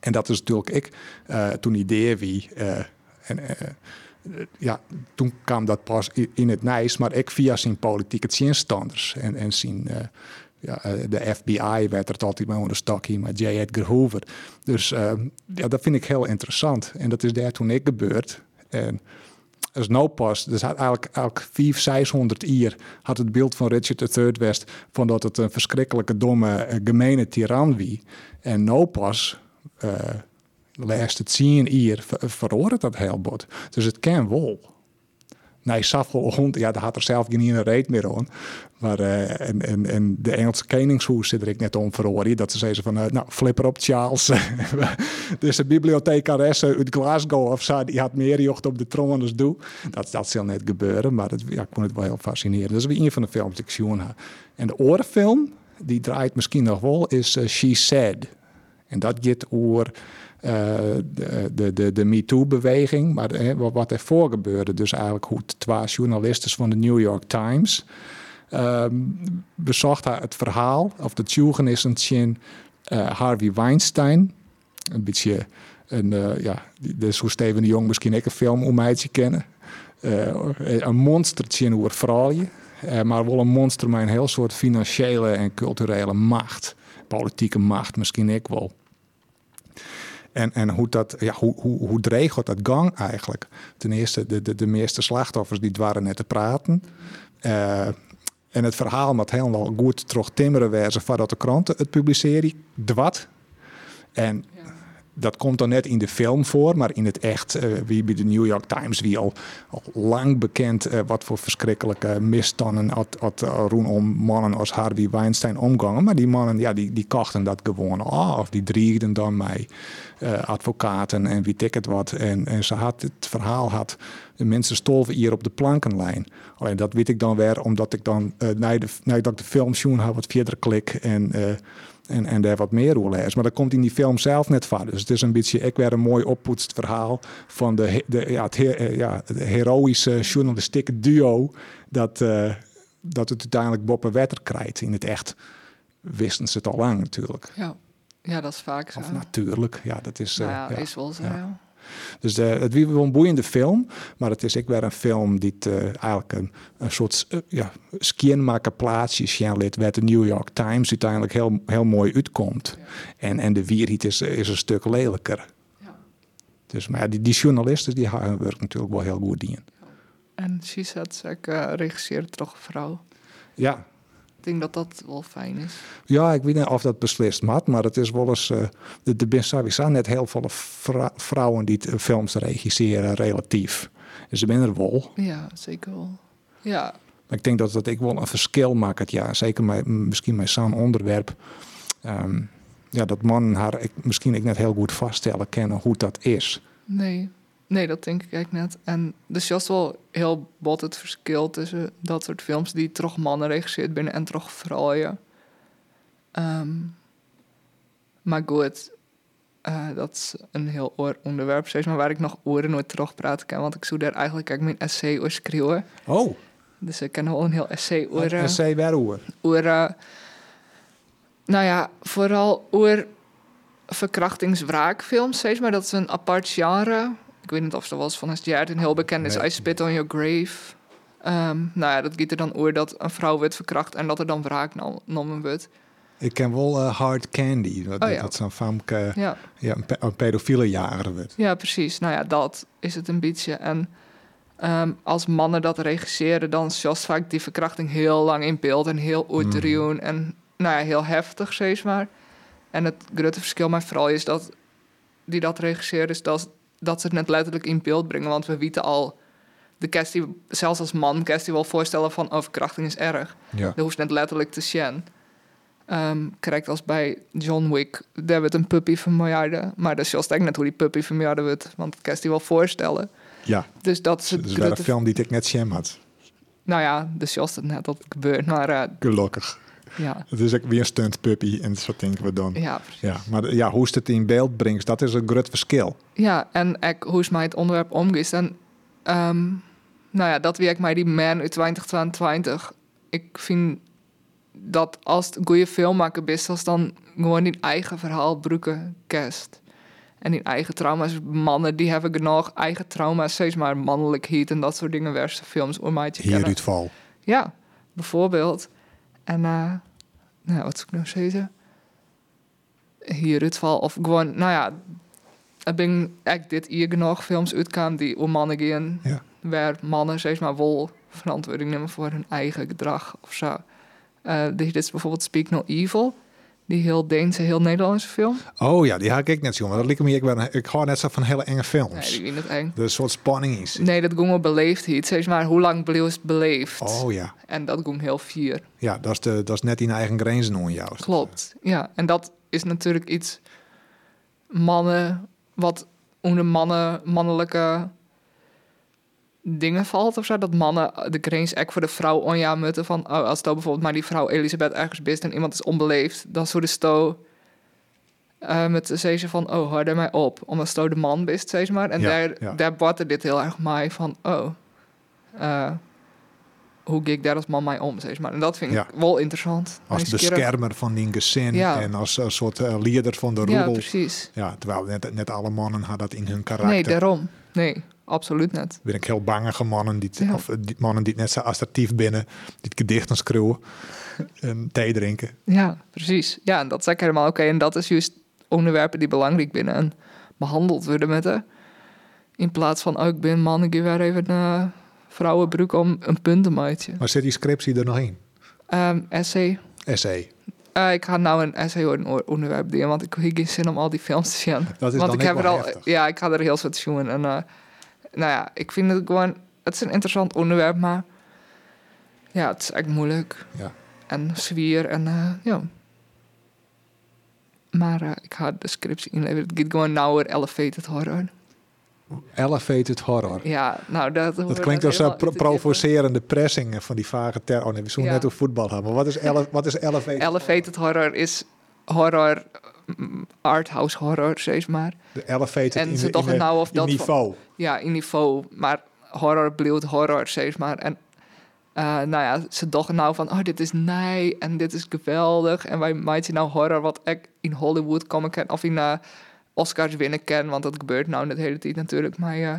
En dat is natuurlijk ik uh, toen idee wie. Uh, en, uh, ja, toen kwam dat pas in het nijs, maar ik via zijn politieke zinstanders en, en zijn, ja, de FBI werd er altijd mee onder stokje, maar J. Edgar Hoover. Dus ja, dat vind ik heel interessant. En dat is daar toen ik gebeurd. En als nou pas, dus eigenlijk, eigenlijk 500, 600 jaar had het beeld van Richard III West van dat het een verschrikkelijke, domme, gemene tiran wie. En nou pas laatste tien jaar verhoort dat heel bot. Dus het kan wel. Nee, Saffel hond, ja, daar had er zelf geen reet meer aan. Maar uh, en, en, en de Engelse koningshoes zit er ik net om verhoren. Dat ze zeiden van, uh, nou, flipper op Charles. dus de bibliothecaresse uit Glasgow of zo, die had meer jocht op de troon als doe. Dat, dat zal net gebeuren, maar dat, ja, ik vond het wel heel fascinerend. Dat is weer een van de films die ik zien En de orenfilm, die draait misschien nog wel, is She Said. En dat gaat over uh, de, de, de, de MeToo-beweging, maar hè, wat ervoor gebeurde. Dus eigenlijk hoe twee journalisten van de New York Times um, bezochten het verhaal of de tjugenissen van uh, Harvey Weinstein. Een beetje een, uh, ja, dus hoe Steven de Jong misschien ook een film om mij te kennen. Uh, een monstertje over vrouwen, maar wel een monster met een heel soort financiële en culturele macht politieke macht misschien ik wel. En, en hoe, dat, ja, hoe, hoe, hoe regelt dat gang eigenlijk? Ten eerste, de, de, de meeste slachtoffers die waren net te praten. Uh, en het verhaal moet helemaal goed terug timmeren wezen voordat de kranten het publiceren. Dwat. En dat komt dan net in de film voor, maar in het echt, uh, wie bij de New York Times, wie al, al lang bekend uh, wat voor verschrikkelijke misstanden had, had uh, rondom mannen als Harvey Weinstein omgangen. Maar die mannen, ja, die, die kochten dat gewoon af. Die driegden dan mij advocaten en wie het wat. En, en ze had het verhaal had de mensen stolven hier op de plankenlijn. Alleen dat weet ik dan weer omdat ik dan uh, naar, de, naar dat ik de film zoen had wat verder klik en, uh, en, en daar wat meer over lees. Maar dat komt in die film zelf net van. Dus het is een beetje ik weer een mooi oppoetst verhaal van de, de, ja, het, ja, het heroïsche journalistieke duo dat, uh, dat het uiteindelijk Boppe Wetter krijgt in het echt. Wisten ze het al lang natuurlijk. Ja. Ja, dat is vaak zo. Of natuurlijk, ja, dat is... Nou ja, is wel zo, ja. Dus uh, het was wel een boeiende film, maar het is ook weer een film die uh, eigenlijk een, een soort uh, ja, skinmaker plaatsje werd de New York Times uiteindelijk heel, heel mooi uitkomt. Ja. En, en de wierheid is, is een stuk lelijker. Ja. Dus, maar die, die journalisten die hebben werk natuurlijk wel heel goed in. En said, ik regisseert toch vrouw. Ja, ik denk dat dat wel fijn is. Ja, ik weet niet of dat beslist maakt, maar het is wel eens. Uh, er zijn net heel veel vrouwen die films regisseren, relatief. Ze zijn er wel. Ja, zeker wel. Ja. Maar ik denk dat dat ik wel een verschil maakt. Ja, zeker met, misschien met zo'n onderwerp. Um, ja, dat mannen haar ik, misschien ik net heel goed vaststellen kennen hoe dat is. Nee. Nee, dat denk ik eigenlijk net. En dus is wel heel bot het verschil tussen dat soort films die toch mannen regisseerd binnen en toch vrouwen. Um, maar goed, uh, dat is een heel oor onderwerp, zeg maar, waar ik nog oren nooit terug praten kan. Want ik zou daar eigenlijk mijn essay over schreeuwen. Oh. Dus ik ken wel een heel essay over... Een essay waarover? Over, uh, nou ja, vooral over verkrachtingswraakfilms, zeg maar. Dat is een apart genre ik weet niet of dat was van het jaar een heel bekend is. I Spit on Your Grave. Um, nou ja, dat gaat er dan over dat een vrouw werd verkracht en dat er dan wraak genomen wordt. Ik ken wel uh, Hard Candy, dat, oh, ja. dat zo'n famke, ja. ja. een, pedofiele jager werd. Ja, precies. Nou ja, dat is het een beetje. En um, als mannen dat regisseren, dan is vaak die verkrachting heel lang in beeld en heel uitruwen mm. en nou ja, heel heftig, zeg maar. En het grote verschil met vooral is dat die dat regisseren, is dat dat ze het net letterlijk in beeld brengen. Want we weten al, de kwestie, zelfs als man, kwestie wel voorstellen van oh, verkrachting is erg. Ja. Dat hoeft net letterlijk te zien. Um, ehm, krijgt als bij John Wick, daar wordt een puppy vermoorden. Maar dat is juist net hoe die puppy vermoorden wordt. Want dat kan je wel voorstellen. Ja. Dus dat is het dus een film die ik net sham had. Nou ja, dus juist het net dat gebeurt. Maar, uh, Gelukkig. Ja. Het is ook weer een stunt puppy en zo denken we dan. Ja, Ja, maar ja, hoe het in beeld brengt, dat is een groot verschil. Ja, en ik, hoe is mij het onderwerp omgeest. En um, nou ja, dat werkt mij die man uit 2022. Ik vind dat als het een goede filmmaker bent, als dan gewoon die eigen verhaal broeken kerst. En die eigen trauma's, mannen die hebben genoeg eigen trauma's, steeds maar mannelijkheid en dat soort dingen, werste films om mij te Hier het val. Ja, bijvoorbeeld. En nou, wat zou ik nog zeggen? Hier het val, of gewoon, nou ja, ik ben echt dit hier genoeg films uitkwamen die om mannen gaan, ja. waar mannen zeg maar wel verantwoording nemen voor hun eigen gedrag of zo. Uh, dit is bijvoorbeeld Speak No Evil. Die heel Deense, heel Nederlandse film. Oh ja, die haak ik net zo. Maar dat lijkt me, ik, ben, ik hou net zo van hele enge films. Nee, die vind het eng. De soort spanning is. Nee, dat ging wel beleefd hier. Zeg maar, hoe lang bleef beleefd? Oh ja. En dat ging heel vier. Ja, dat is, de, dat is net in eigen grenzen on jou. Klopt, ja. En dat is natuurlijk iets mannen, wat onder mannen, mannelijke dingen valt of zo. Dat mannen de grens echt voor de vrouw onja mutten van... Oh, als dan bijvoorbeeld maar die vrouw Elisabeth ergens bist en iemand is onbeleefd... dan zou de sto uh, met ze van... Oh, hoor mij op. Omdat sto de man bist, zeg maar. En daar, ja. daar dit heel erg mij van... Oh, uh, hoe ik daar als man mij om, zeg maar. En dat vind ik wel interessant. Als beschermer van die gezin en als een soort uh, leider van de roedel. Ja, precies. Ja, terwijl net, net alle mannen hadden dat in hun karakter. Nee, daarom. Nee absoluut net. Ben ik heel bangige mannen die, of die mannen die net zo assertief binnen, die gedichten schreeuwen en thee drinken. Ja, precies. Ja, en dat is helemaal oké. En dat is juist onderwerpen die belangrijk binnen en behandeld worden met de. In plaats van, oh, ik ben man, ik weer even een uh, vrouwenbroek om een puntenmaatje. Maar zit die scriptie er nog in? Um, essay. Essay. Uh, ik ga nou een essay over een onderwerp doen, want ik heb geen zin om al die films te zien. Dat is want dan ik heb er al, ja, ik ga er heel wat zien en uh, nou ja, ik vind het gewoon... Het is een interessant onderwerp, maar... Ja, het is echt moeilijk. Ja. En zwier en uh, ja. Maar uh, ik ga de scriptie inleveren. Het gaat gewoon nauwer elevated horror. Elevated horror. Ja, nou dat... Dat klinkt als een pro provocerende pressing van die vage term. Oh nee, we zullen Ja. net over voetbal hebben. Maar wat is, ele wat is elevated? Elevated horror is horror, arthouse horror, zeg maar. de elevated En in, ze de- toch in, nou of in dat van- niveau. Ja, in niveau. Maar horror bleef horror, zeg maar. En eh, nou ja, ze dachten nou van, oh, dit is nij en dit is geweldig. En wij maken nou horror wat ik in Hollywood komen ken. Of in eh, Oscars winnen ken, want dat gebeurt nou de hele tijd natuurlijk. Maar eh,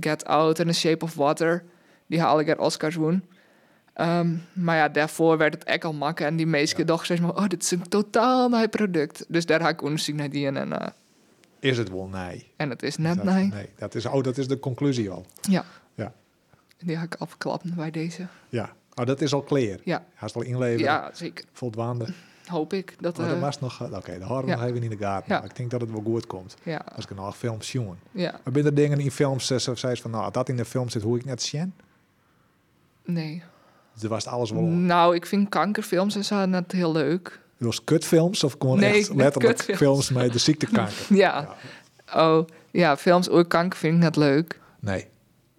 Get Out en The Shape of Water, die halen keer Oscars woen. Ehm, maar ja, daarvoor werd het echt al makkelijk. En die meesten dachten zeg maar, oh, dit is een totaal nieuw product. Dus daar ga ik onderzoek naar die en, eh, Is het wel nee? en het is net dat, nee. nee. Dat is, oh, dat is de conclusie al. Ja. Ja. Die ga ik afklappen bij deze. Ja. Oh, dat is al clear. Ja. Is al inleveren. Ja, zeker. Voldwaande. Hoop ik. Dat, Oh, dat eh, was nog... eh, Oké, de horror ja. nog even in de gaten. Ja. Maar ik denk dat het wel goed komt. ja, Als ik nog films zien. ja. Maar binnen dingen in films, zo zei ze van, nou, dat in de film zit, hoe ik net zien. Nee. Dus was het alles wel. Nou, ik vind kankerfilms en zo net heel leuk. Was kutfilms of gewoon Nee, echt letterlijk kutfilms. films met de ziektekanker? Ja. Oh, ja, films over kanker vind ik net leuk. Nee.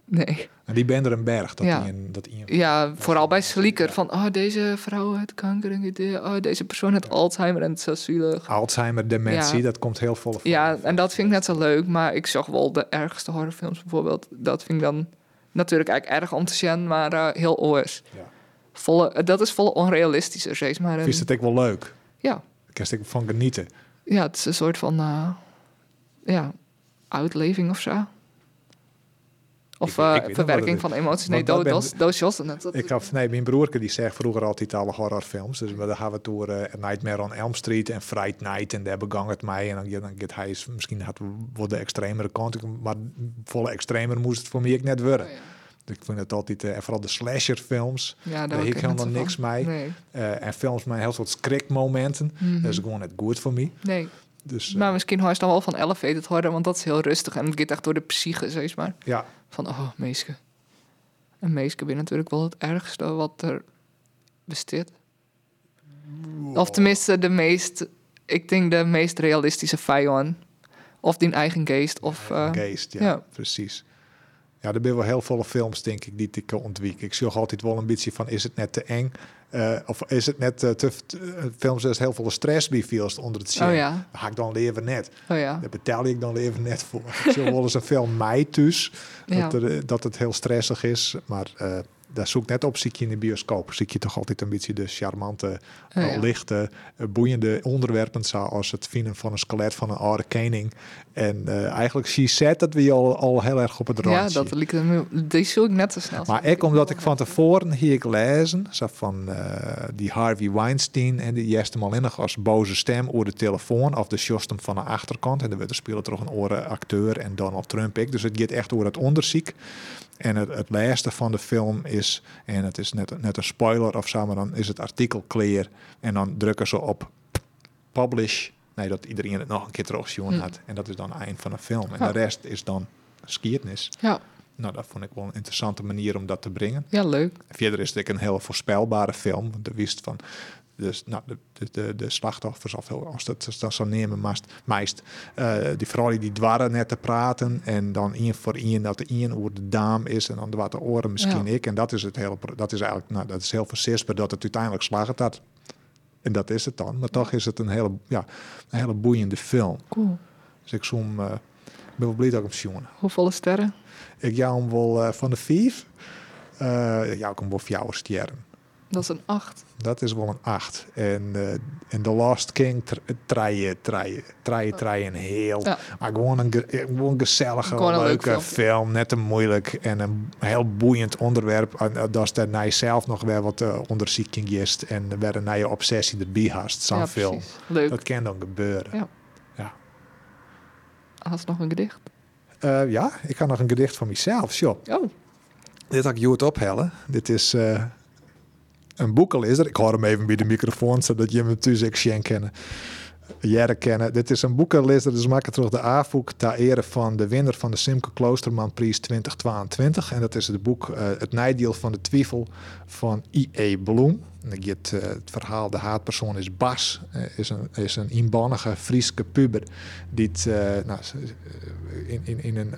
Nee. En die ben er een berg. Dat Ja. die een, dat een- Ja, vooral bij Slieker. Van, oh, deze vrouw heeft kanker. En dit, oh, deze persoon heeft Alzheimer en het is zo zielig. Alzheimer, dementie, Ja. dat komt heel vol voor. Ja, en dat vind ik net zo leuk. Maar ik zag wel de ergste horrorfilms bijvoorbeeld. Dat vind ik dan natuurlijk eigenlijk erg om te zien, maar eh, heel oors. Ja. Volle, dat is volle onrealistischer, zeg maar. Vind je het ook wel leuk? ja, Ik kan er van genieten. ja, het is een soort van eh, ja, uitleving of zo. Of Ik eh, ik verwerking van emoties. Nee, dat. Dat- Ik had, nee, mijn broerke die zegt vroeger altijd alle horrorfilms. Dus daar gaan we door eh, Nightmare on Elm Street en Fright Night. En daar begang het mij. En dan, dan gaat hij is- misschien had wat de extremere kant. Maar volle extremer moest het voor mij ook net worden. Oh, ja. Dus Ik vind het altijd, eh, en vooral de slasherfilms. Ja, Daar heb ik helemaal niks van. mee. Nee. En films met heel soort schrikmomenten. Mhm. Dat is gewoon net goed voor mij. nee. Dus eh, Maar misschien hoor je dan wel van elevated horror, want dat is heel rustig en het gaat echt door de psyche, zeg maar. ja, Van, oh, meeske. En meeske ben natuurlijk wel het ergste wat er bestaat. Of tenminste de meest, ik denk de meest realistische vijand. Of die eigen geest. Of, eh, geest, ja, ja. precies. Ja, er zijn wel heel veel films, denk ik, die ik ontwiek. Ik zie altijd wel een beetje van, is het net te eng? Eh, of is het net eh, te... films is heel veel stress veel onder het zien. oh ja, Ga ik dan leven net. oh ja. Daar betaal ik dan leven net voor. Zie wel eens een film mij thuis, ja. dat, er, eh, dat het heel stressig is. Maar daar zoek ik net op, zie je in de bioscoop. Zie je toch altijd een beetje de charmante, Oh ja. lichte, boeiende onderwerpen. Zoals het vinden van een skelet van een oude koning. En eh, eigenlijk zie je dat we al, al heel erg op het Ja, randje. dat liep me. Die zoek ik net zo snel. Maar ik, omdat ik van tevoren hier ik lezen, zo van eh, die Harvey Weinstein en die eerste mal innig als boze stem over de telefoon of de sjostem van de achterkant. En dan werd er speelde toch een oren acteur en Donald Trump ik. Dus het gaat echt over het onderzoek. En het, het laatste van de film is, en het is net, net een spoiler of zo, maar dan is het artikel clear. En dan drukken ze op publish. Nee, dat iedereen het nog een keer terugzien Hm. had. En dat is dan het eind van de film. En de rest is dan skiertnis. Ja, Nou, dat vond ik wel een interessante manier om dat te brengen. ja, leuk. Verder is het een heel voorspelbare film. want De wist van dus, nou, de, de, de, de slachtoffers, of als dat dat zo nemen, meest, meest eh, die vrouw die dwarren net te praten. En dan één voor één dat de één over de daam is. En dan wat de oren misschien Ja. ik. En dat is het hele, dat is eigenlijk, nou, dat is heel voorzichtig dat het uiteindelijk slagen had. En dat is het dan. Maar toch is het een hele, ja, een hele boeiende film. Cool. Dus ik zoom, ik ben wel blij dat ik hem. Hoeveel sterren? Ik jou hem wel eh, van de vijf. Eh jou hem wel jou sterren. Dat is een 8. Dat is wel een 8. En, eh en The Lost King treien, treien, treien, treien heel. Ja. Maar gewoon een, ge- eh, gewoon een gezellige, Gewoon een leuke film. film. Net te moeilijk en een heel boeiend onderwerp. En, eh, dat is daarna zelf nog weer wat uh, onderzoeking is. En weer een nieuwe obsessie erbij haast. Zo'n ja, film. Leuk. Dat kan dan gebeuren. Ja. Ja. Had nog een gedicht? Eh, ja, ik had nog een gedicht van mezelf. Sjoe. Oh, Dit had ik Joert ophellen. Dit is eh, een boekenlezer. Ik hoor hem even bij de microfoon, zodat je hem ook zien kennen. Jaren kennen. Dit is een boekenlezer, dus maken terug de AFOEK ter ere van de winnaar van de Simke Kloosterman Prijs 2022. En dat is het boek eh, Het Nijdeel van de Twijfel van I.E. Bloem. Gaat, eh, het verhaal, de haatpersoon is Bas, eh, is een, is een inbannige Frieske puber die het, eh, nou, in, in, in een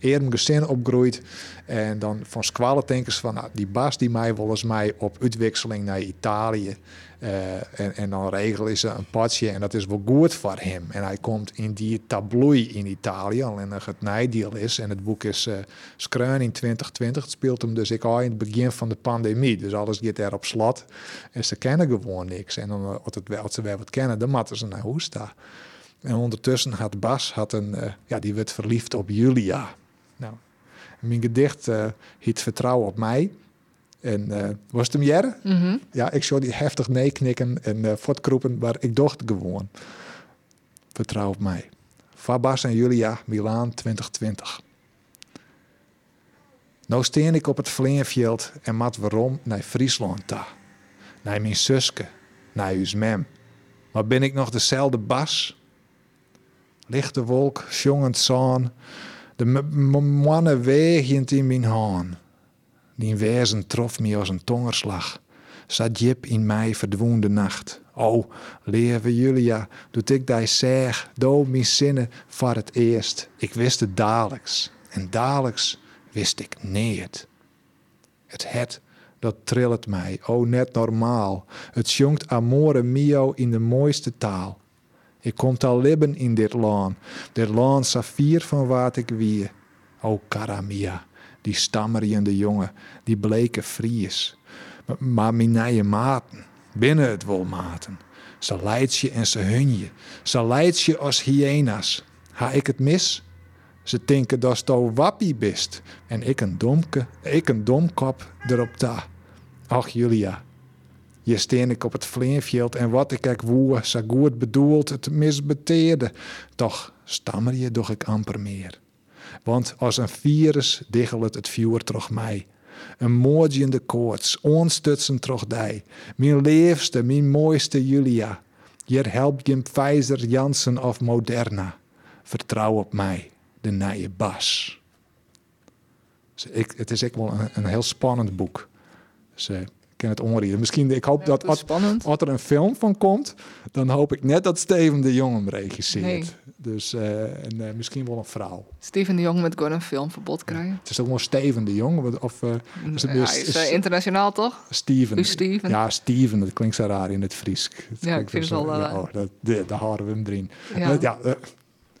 uh, gezin opgroeit. En dan van squallen denken ze van, nou, die Bas die mij volgens mij op uitwisseling naar Italië. En, en dan regelen ze een padje en dat is wel goed voor hem. En hij komt in die tabloei in Italië, alleen nog het nijdeal is. En het boek is uh, in 2020. Het speelt hem dus ik al in het begin van de pandemie. Dus alles gaat er op slot. En ze kennen gewoon niks. En uh, als, het wel, ze wel wat kennen, dan moeten ze naar Hoesta. En ondertussen had Bas, had een, uh, ja, die werd verliefd op Julia. Nou, mijn gedicht uh, heet Vertrouwen op mij. En uh, was het hem jaren? Mm -hmm. Ja, ik zou die heftig nee knikken en uh, voortkroepen, maar ik dacht gewoon. Vertrouw op mij. Fabas en Julia, Milaan 2020. Nou steen ik op het Vleenveld en mat waarom naar Friesland ta. Naar mijn zuske, naar uw mem. Maar ben ik nog dezelfde Bas? Lichte wolk, jongend zon, de mannen wegend in mijn haan. Die wezen trof me als een tongerslag. Zat jip in mij verdwoende nacht. O, lieve Julia, doet ik die zeg, do mijn zinnen voor het eerst. Ik wist het dadelijks. En dadelijks wist ik niet. Het het, dat trillet mij, o net normaal. Het jongt amore mio in de mooiste taal. Ik komt al libben in dit laan, dit laan saffier van wat ik wie. O cara mia die stammerende jongen, die bleke Fries. Maar, mijn maten, binnen het wel maten. Ze leidt je en ze hun je. Ze leidt je als hyena's. Ha ik het mis? Ze denken dat je wappie bist. En ik een domke, ik een domkop erop ta. Ach Julia, je steen ik op het vleenveld en wat ik ek woe, zo goed bedoeld, het misbeteerde. Toch stammer je doch ik amper meer. Want als een virus diggelt het vuur troch mij. Een moordjende koorts, onstutsen troch dij. Mijn liefste, mijn mooiste Julia. Hier helpt je Pfizer, Janssen of Moderna. Vertrouw op mij, de nije Bas. Dus ik, het is echt wel een, een heel spannend boek. Dus, uh, ik ken het onreden. Misschien, ik hoop Ja, dat als er een film van komt, dan hoop ik net dat Steven de Jong hem regisseert. Nee. Dus uh, en, uh, misschien wel een vrouw. Steven de Jong met gewoon een filmverbod krijgen. Het is ook wel Steven de Jong. Of, uh, is het ja, is, is internationaal toch? Steven. U Steven. Ja, Steven. Dat klinkt zo raar in het Fries. Ja, ik vind het wel... Ja, oh, dat, de, daar houden we hem erin. Ja, ja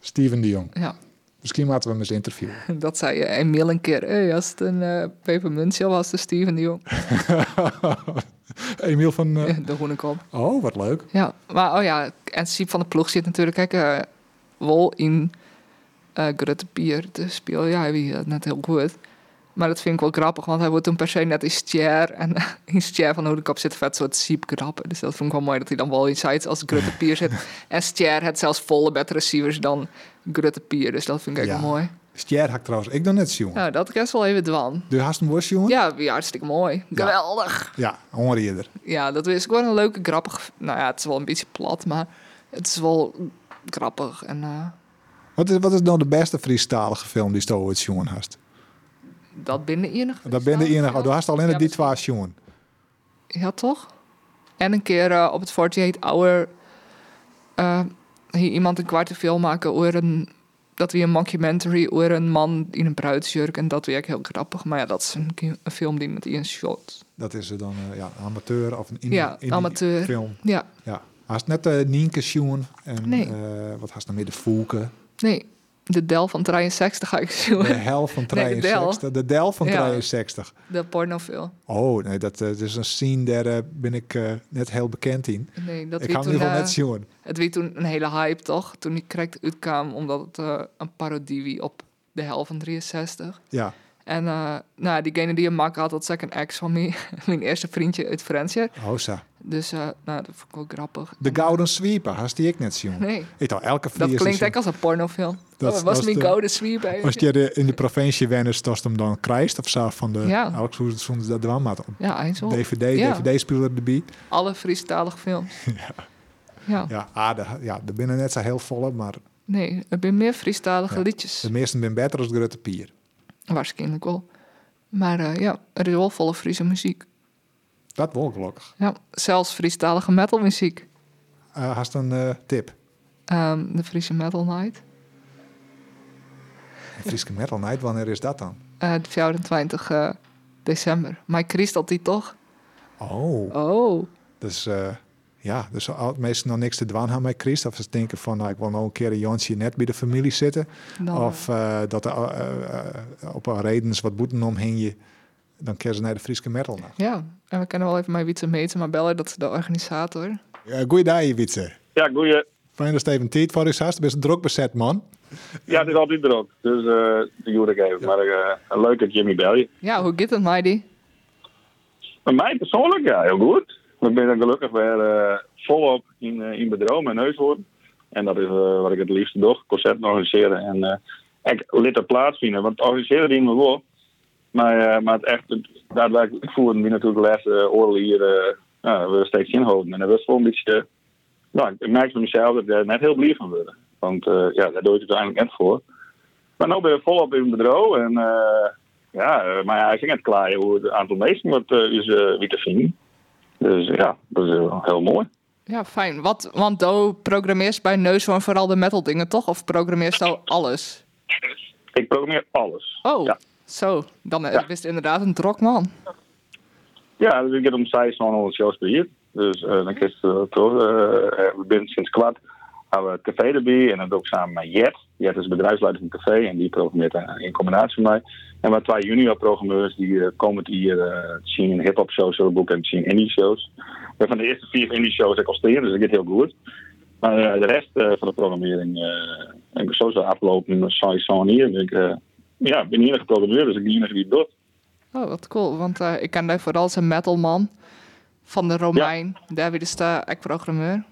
Steven de Jong. Ja. Misschien laten we hem eens interviewen. Dat zei je Emiel een keer. Hey, als het een uh, pepermuntje was, de Steven de Jong. Emiel van... Uh... De Groenekop. Oh, wat leuk. Ja, maar oh ja, en Siep van de ploeg zit natuurlijk kijk, uh, wel in uh, Grutte Pier te spelen. Ja, hij weet dat net heel goed. Maar dat vind ik wel grappig, want hij wordt toen per se net in Stjer. En in Stjer van Hoedekop zit vet soort Siep grappen. Dus dat vond ik wel mooi dat hij dan wel in sites als Grutte Pier zit. en Stjer heeft zelfs volle betere receivers dan Grutte Pier. Dus dat vind ik ja. wel mooi. Stjer had ik trouwens, ik dan net zien. Nou, dat is wel even dwan. De hem worst, jongen? Ja, ja, hartstikke mooi. Geweldig. Ja, hoor er. Ja, dat is gewoon een leuke, grappig... Nou ja, het is wel een beetje plat, maar het is wel grappig. En, uh... wat, is, wat is nou de beste Friestalige film die je ooit jongen hast? Dat binnen enig. Dat binnen enig. Oh, du hast alleen ja, die twee jongen. Ja, toch? En een keer uh, op het 48 Hour... Uh, hier iemand een kwart film maken over een dat we een mockumentary over een man in een bruidsjurk en dat weer heel grappig. Maar ja, dat is een, een film die met Ian shot. Dat is er dan uh, ja, amateur of een indie, ja, indie amateur film. Ja. ja. Haast net uh, Nienke Sjoen en nee. wat haast dan meer de Voelke. Nee, de Del van 63 ga ik zien. De hel van 63. Nee, de, Del. de Del van ja, 63. De pornofilm. Oh, nee, dat, uh, dat is een scene daar uh, ben ik uh, net heel bekend in. Nee, dat ik ga hem nu wel net zien. Het was toen een hele hype, toch? Toen die correct uitkwam, omdat het een parodie wie op de hel van 63. Ja. En nou, diegene die een mak had, dat is een ex van mij. mijn eerste vriendje uit Fransje. Oh, zo. Dus nou, dat vond ik wel grappig. De Gouden Sweeper, had die ik net zien. Nee. Ik dacht, elke Dat klinkt echt als een pornofilm. Dat, was mijn Gouden Sweeper. Als je de, in de provincie wennis, dat hem dan krijgt of zo van de... Ja. Hoe ze dat dan maar Ja, eindelijk. DVD, ja. DVD-speler erbij. Alle Friestalige films. ja. Ja. Ja, ah, de, ja, er binnen net zo heel volle, maar... Nee, er zijn meer Friestalige ja. liedjes. De meeste zijn beter als Grutte Pier. Waarschijnlijk wel. Maar uh, ja, er is wel volle Friese muziek. Dat wel gelukkig. Ja, zelfs Friestalige metalmuziek. Uh, hast een uh, tip? Um, de Friese Metal Night. De Friese Metal Night, wanneer is dat dan? Uh, de 24 uh, december. Maar Christ die toch? Oh. Oh. Dus ja, dus meestal nog niks te doen hebben met Christ. Of ze denken van, nou, ik wil nog een keer een Jansje net bij de familie zitten. Nou. Of dat er op een redens wat boeten omheen je dan keer ze naar de Friese Metal. Ja, en we kunnen wel even mijn Wietse meten, maar bellen, dat is de organisator. Ja, goeiedag, Wietse. Ja, goeie. Fijn dat je even tijd voor is hast. Je bent druk bezet, man. Ja, het is altijd druk. Dus uh, de joer ik even. Maar uh, leuk dat Jimmy bel je. Ja, hoe gaat het, Meidi? Met mij persoonlijk, ja, heel goed. Ik ben dan gelukkig weer uh, volop in, in bedroom en neuswoord. En dat is wat ik het liefste doe. Concert organiseren en ik er plaatsvinden. Want organiseren die me wel. Maar, maar het echt, daadwerkelijk voeren we natuurlijk de laatste oorlog hier uh, we steeds inhouden. En dat was wel een beetje, nou, ik merk van mezelf dat ik daar net heel blij van word. Want ja, daar doe je het uiteindelijk net voor. Maar nu ben je volop in bedrijf en ja, maar ja, ik ging het klaaien hoe het aantal mensen wat is wie te vinden. Dus ja, dat is heel mooi. Ja, fijn. Wat, want Do programmeert bij Neushoorn vooral de metal dingen, toch? Of programmeert zo alles? Ik programmeer alles. Oh, ja. zo. Dan ja. is het inderdaad een drok man. Ja, dus ik heb om zes al shows per jaar. Dus uh, dan krijg je toch. We zijn sinds kwart we het café erbij en dat ook samen met Jet. Jet is bedrijfsleider van café en die programmeert in combinatie met mij. En we twee junior programmeurs die uh, komen hier uh, zien in hip-hop shows zullen boeken en zien indie shows. We van de eerste vier indie shows ik al steen, dus dat gaat heel goed. Maar uh, de rest van de programmering, ik zo zo aflopen met Sai hier. Ik ja, ben enige programmeur, dus ik ben enige die het doet. Oh, wat cool. Want ik ken daar vooral zijn metalman van de Romein. Ja. Daar is de ik programmeur.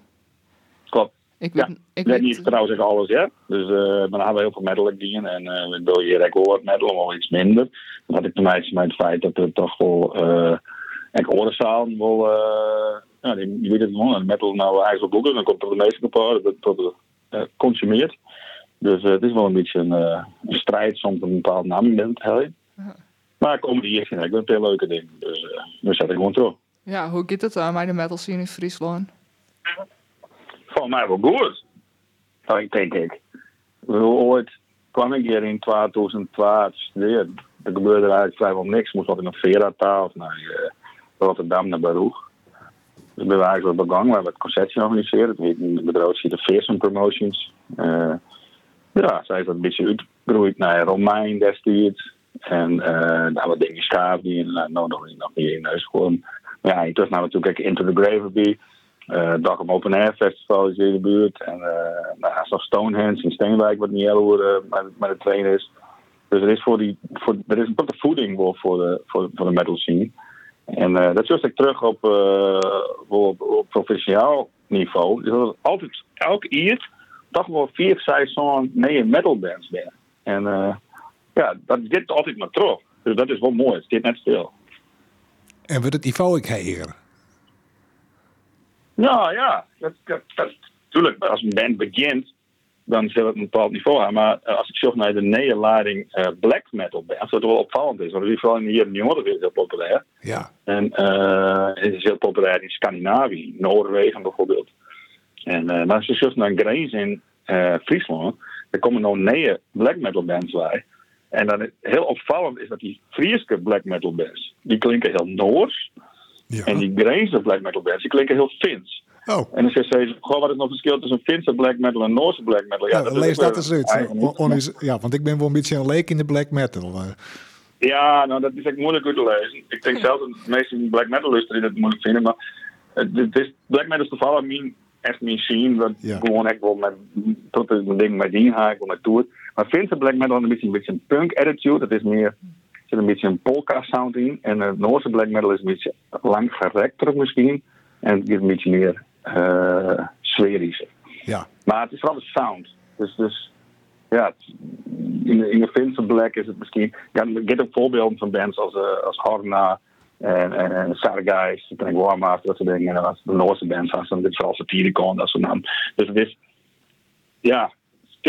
Klopt. Ik weet, ja. ik weet niet trouwens alles, ja. Dus uh, dan hebben we heel veel metal gedaan en uh, wil hier ook hoor metal, wel iets minder. Dat had ik te maken met het feit dat er toch wel uh, ik orenzaal wel, uh, ja, die, die weet het gewoon, metal nou eigenlijk boeken, dan komt er de meeste op dat tot uh, consumeert. Dus uh, het is wel een beetje een, uh, een strijd soms een bepaald naam bent, hè. Maar comedy hier vind ik wel een heel leuke ding. Dus uh, daar zet ik gewoon toe. Ja, hoe gaat het aan bij de metal scene in Friesland? Volgens mij wel goed. Dat denk ik. Ooit kwam ik hier in 2012 studeerd. Er gebeurde eigenlijk vrijwel niks. Moest wat in een Vera of naar uh, Rotterdam naar Baruch. Dus ben we eigenlijk wel begonnen. We hebben het concertje georganiseerd. Het heet bedrijf de Fearsome Promotions. Uh, ja, zij is dat een beetje uitgegroeid naar Romein destijds. En uh, daar wat dingen schaaf die inderdaad nou, nog, nog niet in gewoon. Maar ja, terug naar natuurlijk Into the Grave uh, Dag op Open Air Festival is hier in de buurt. En uh, nou, nog Stonehenge in Steenwijk, wat niet heel uh, met de train is. Dus er is, voor die, voor, er is een de voeding voor, de, voor, voor de metal scene. En uh, dat is ik terug op, op, op provinciaal niveau. Dus dat altijd, elk jaar toch wel vier, vijf zo'n nee metal bands ben. En ja, dat zit altijd maar terug. Dus dat is wel mooi. Het zit net stil. En wordt het niveau ik heer? Ja, ja. Dat, dat, dat, tuurlijk, als een band begint, dan zal het een bepaald niveau hebben. Maar als ik zoek naar de nederlading uh, black metal band, wat wel opvallend is. Want is vooral in de jaren jongeren is heel populair. Ja. En uh, het is heel populair in Scandinavië, Noorwegen bijvoorbeeld. En, uh, maar als je zoekt naar Grace in Friesland, er komen nog negen black metal bands bij. En dan heel opvallend is dat die Friese black metal bands, die klinken heel Noors. Ja. En die Grijnse black metal bands, die klinken heel Fins. Oh. En dan zegt ze, goh, wat is nog het verschil tussen Finse black metal en Noorse black metal? Ja, ja dat lees dat eens uit. Ja, want ik ben wel een beetje een leek in de black metal. Ja, nou dat is echt moeilijk uit te lezen. Ik denk zelf dat de meeste black metal luisteren die dat moeilijk vinden. Maar het is, black metal is toevallig mijn, echt mijn scene. Dat ja. gewoon echt wel met, tot een ding met die ga ik wel naartoe. Maar Finse black metal een beetje een beetje een punk attitude. Dat is meer, er zit een beetje een polka sound in. En het Noorse black metal is een beetje lang gerekter misschien. En het is een beetje meer uh, sferisch. Ja. Maar het is vooral de sound. Dus, dus ja, in de, in de Finse black is het misschien... Ja, er zijn ook voorbeelden van bands als, uh, als Horna en, en, en ik Warmaster, dat soort dingen. En als de Noorse bands, als dan dit vooral Satiricon, dat soort namen. Dus het is... Ja,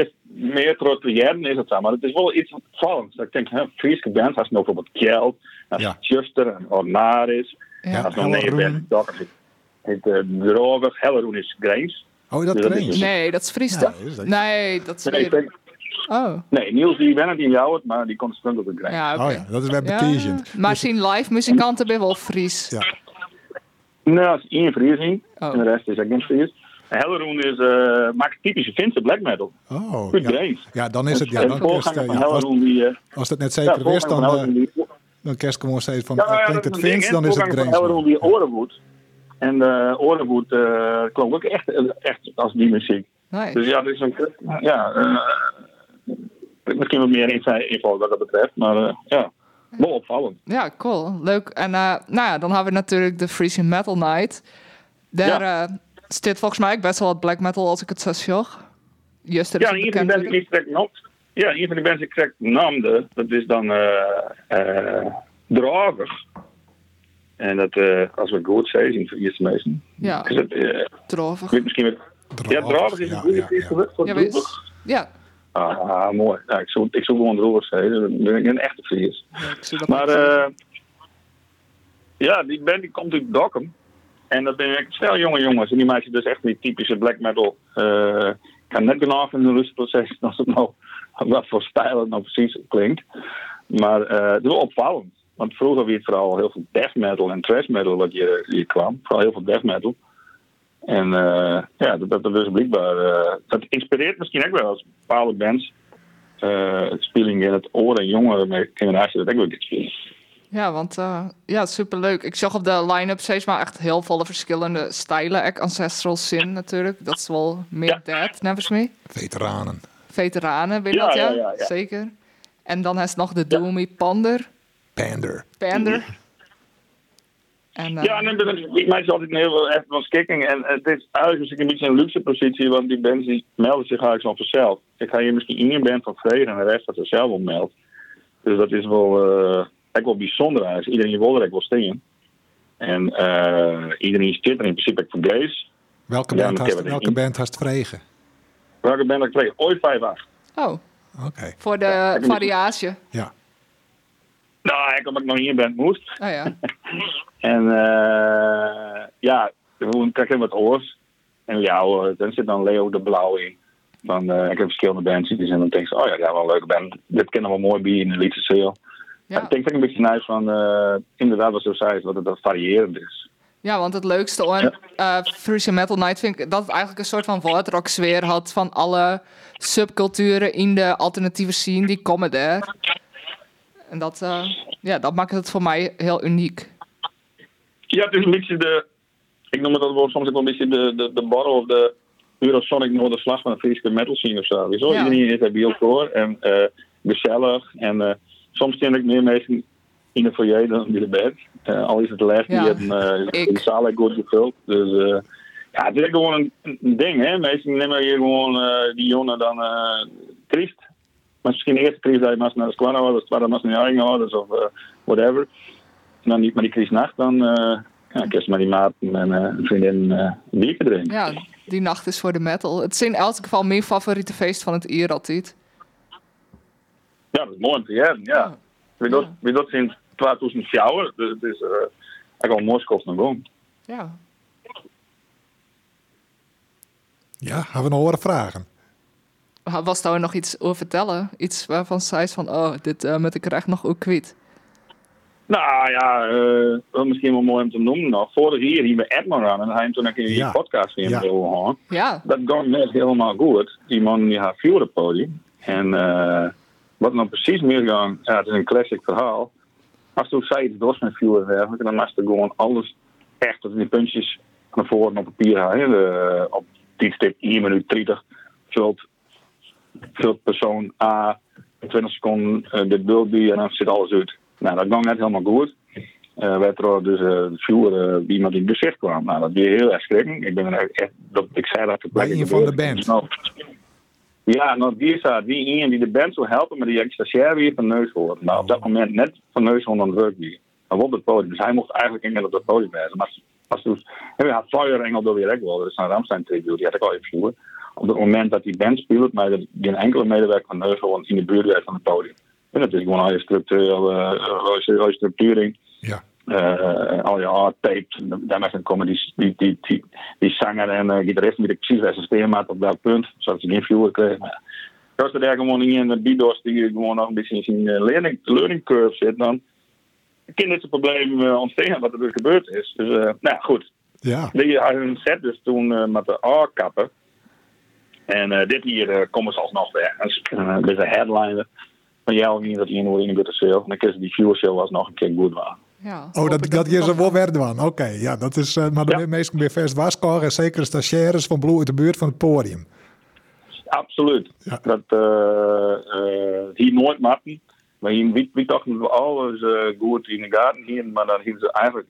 het is meer trots jaren is het zo, maar het is wel iets opvallends. Ik denk, hè, Friese bands, als bijvoorbeeld Kjeld, als Ja. Juster en Ornaris. Ja. Dat is nog nee, best dokkers. Het uh, droog, Helleroen is Grains. Oh, dat Dus dat is Grains. Nee, dat is Fries is dat- Nee, dat is Nee, weer... Oh, nee, Niels die ben het in jou, maar die komt stond op de Grains. ja, oké. Oh ja, dat is wel Ja, betegend. maar zien live muzikanten ben wel Fries. Ja. Nou, dat is één Friesing. Oh. En de rest is ook geen Fries. En Helleroen is, uh, maakt typische Finse black metal. Oh, Goed ja. Ja, dan is het, ja, dan eh, ja, als, Helleroen die... eh, als dat net ja, zeker wist, voorganger dan, eh, die... dan kerst gewoon steeds van, Ja, eh, ja, klinkt het is Fins, dan is het Grains. Helleroen die Orenwood. En de Orenwood uh, klonk ook echt, echt als die muziek. Dus ja, dat is een... Ja, uh, misschien wat meer info wat dat betreft. Maar uh, ja, wel opvallend. Ja, cool. Leuk. En uh, nou ja, dan hebben we natuurlijk de Freezing Metal Night. Daar ja. Zit volgens mij ook best wel wat black metal als ik het zo zag. Just er ja, een bands die ik direct nam. Ja, een van die bands die ik namde, dat is dan uh, Drager. En dat, uh, als we goed zeggen, voor eerste meesten. Ja, is het, uh, Dravig. Weet misschien met, ja, Drager is een goede ja, ja, ja. voor ja, ja. Ah, mooi. Ja, ik zou, ik zou gewoon Droger zeggen. Dat ben ik een echte Fries. Ja, maar uh, ja, die band die komt uit Dokkum. En dat ben ik snel jonge jongens. En die meisjes dus echt die typische black metal. Uh, ik kan net genoeg in een rustproces als het nou wat voor stijl het nou precies klinkt. Maar uh, het is wel opvallend. Want vroeger was het vooral heel veel death metal en thrash metal wat hier, hier kwam. Vooral heel veel death metal. En uh, ja, dat, dat dus blijkbaar... Dat inspireert misschien ook wel als bepaalde bands. Het speling in het oor en jongere generatie dat ook wel spelen. Ja, want uh, ja, superleuk. Ik zag op de line-up steeds maar echt heel veel verschillende stijlen. Ek Ancestral Sin natuurlijk. Dat is wel meer ja. dead, nevens me. Veteranen. Veteranen, ben ja, dat, ja? ja? ja, Zeker. En dan is nog de Doomy Pander. Pander. Pander. En, uh, ja, en dan, ik maak altijd een heel echt van skikking. En het is eigenlijk een beetje een luxe positie, want die bands die melden zich eigenlijk zo vanzelf. Ik ga hier misschien één band van vregen en de rest dat er zelf op meldt. Dus dat is wel, echt wel bijzonder eigenlijk. Iedereen wil er wel stingen. En uh, iedereen zit er in principe voor Grace. Welke band, hast, welke band hast vregen? Welke band had ik vregen? Ooit 5-8. Oh. Oké. Okay. Voor de variatie. Ja. Nou, ik omdat ik nog één band moest. Oh ja. en uh, ja, toen krijg ik wat oors. En ja, dan zit dan Leo de Blauw in. Van, uh, ik heb verschillende bands en dan denk ik, oh ja, ja, wel een leuke band. Dit kennen we mooi bij in de liedje sale. Ja. Ik denk ik een beetje nice van, uh, inderdaad wat zo zei, dat het dat variërend is. Ja, want het leukste aan ja. uh, Frisian Metal Night vind ik dat het eigenlijk een soort van woordrock sfeer had van alle subculturen in de alternatieve scene die komen daar. En dat, uh, ja, dat maakt het voor mij heel uniek. Ja, het is een beetje de, ik noem het dat wel soms ook wel een beetje de, de, de borrel of de Eurosonic Noorderslag van de Friese metal scene of zo. zo. Ja. Iedereen is er bij elkaar en uh, gezellig en soms ken ik meer mensen in de foyer dan in de bed. Uh, al is het ja. die hebben uh, de zaal goed gevuld. Dus uh, ja, het is gewoon een, een ding, hè. Meestal nemen hier gewoon uh, die jongen dan triest. Maar misschien eerst triest dat je maar naar de schoonhouders, tweede maar naar je eigen ouders of whatever. En dan niet maar die kriesnacht, dan ja, kerst maar die maat en uh, vriendin een biertje drinken. Ja, die nacht is voor de metal. Het is in elk geval mijn favoriete feest van het jaar altijd. Ja, dat is mooi om te hebben, ja. ja. Wie dat, wie dat sinds 2004, dus het is uh, eigenlijk al Moskou nog gewoon. Ja. Ja, hebben we nog horen vragen? Was daar nog iets over vertellen? Iets waarvan zij van, oh, dit uh, moet ik er echt nog ook kwijt. Nou ja, uh, misschien wel mooi om te noemen nog. Vorig jaar hier bij Edmond aan en hij toen ik in die ja. podcast weer ja. Ja. Dat ging net helemaal goed. Die man die had vier op podium. En uh, wat nou precies misgaan, ja, het is een classic verhaal. Als toen zei het dos met vier werken, dan was er gewoon alles echt tot die puntjes naar voren op papier halen. Op die stip 1 minuut 30 vult, vult persoon A in 20 seconden uh, de beeld bij en dan zit alles uit. Nou, dat ging net helemaal goed. Uh, werd er dus uh, vuur uh, iemand in het gezicht kwam. Nou, dat weer heel erg schrikken. Ik ben er echt, dat, ik zei dat Bij een van de band. Ja, nou, die staat wie iemand die de band zou helpen, maar die extra share weer van Neushoorn. Nou, op dat moment net van Neushoorn aan het werk die. Maar op het podium. Dus hij mocht eigenlijk meer op het podium wezen. Maar als dus, hij had Fire Engel door weer wel. Dat is een Ramstein tribute, die had ik al even vroeger. Op het moment dat die band speelt, maar geen enkele medewerker van Neushoorn in de buurt werd van het podium. En dat is gewoon al je structuur, uh, structuring. Ja. Uh, al je taped. Daarmee komen die, die, die, die, die zanger en uh, gitarist die ik precies assisteren maat op welk punt. Zodat ze geen viewer kregen. Maar als er daar gewoon in de bidos die gewoon nog een beetje in zijn learning, learning curve zit, dan kan dit probleem ontstaan wat er dus gebeurd is. Dus nou goed. Ja. Die hadden een set dus toen met de A-kappen. En dit hier komen ze alsnog weer. Dat is een headliner van jou niet dat iemand in de sale. En dan kun je die viewershell was nog een keer goed waren. Ja, Oh, dat, dat je ze wel werden van. Oké, ja, dat is. Uh, maar de Ja. meesten weer vast waskoren en zeker de stagiaires van Blue uit de buurt van het podium. Absoluut. Ja. Dat uh, uh, hier nooit matten. Maar hier wie, wie dachten we alles uh, goed in de gaten hier, maar dan hebben ze eigenlijk.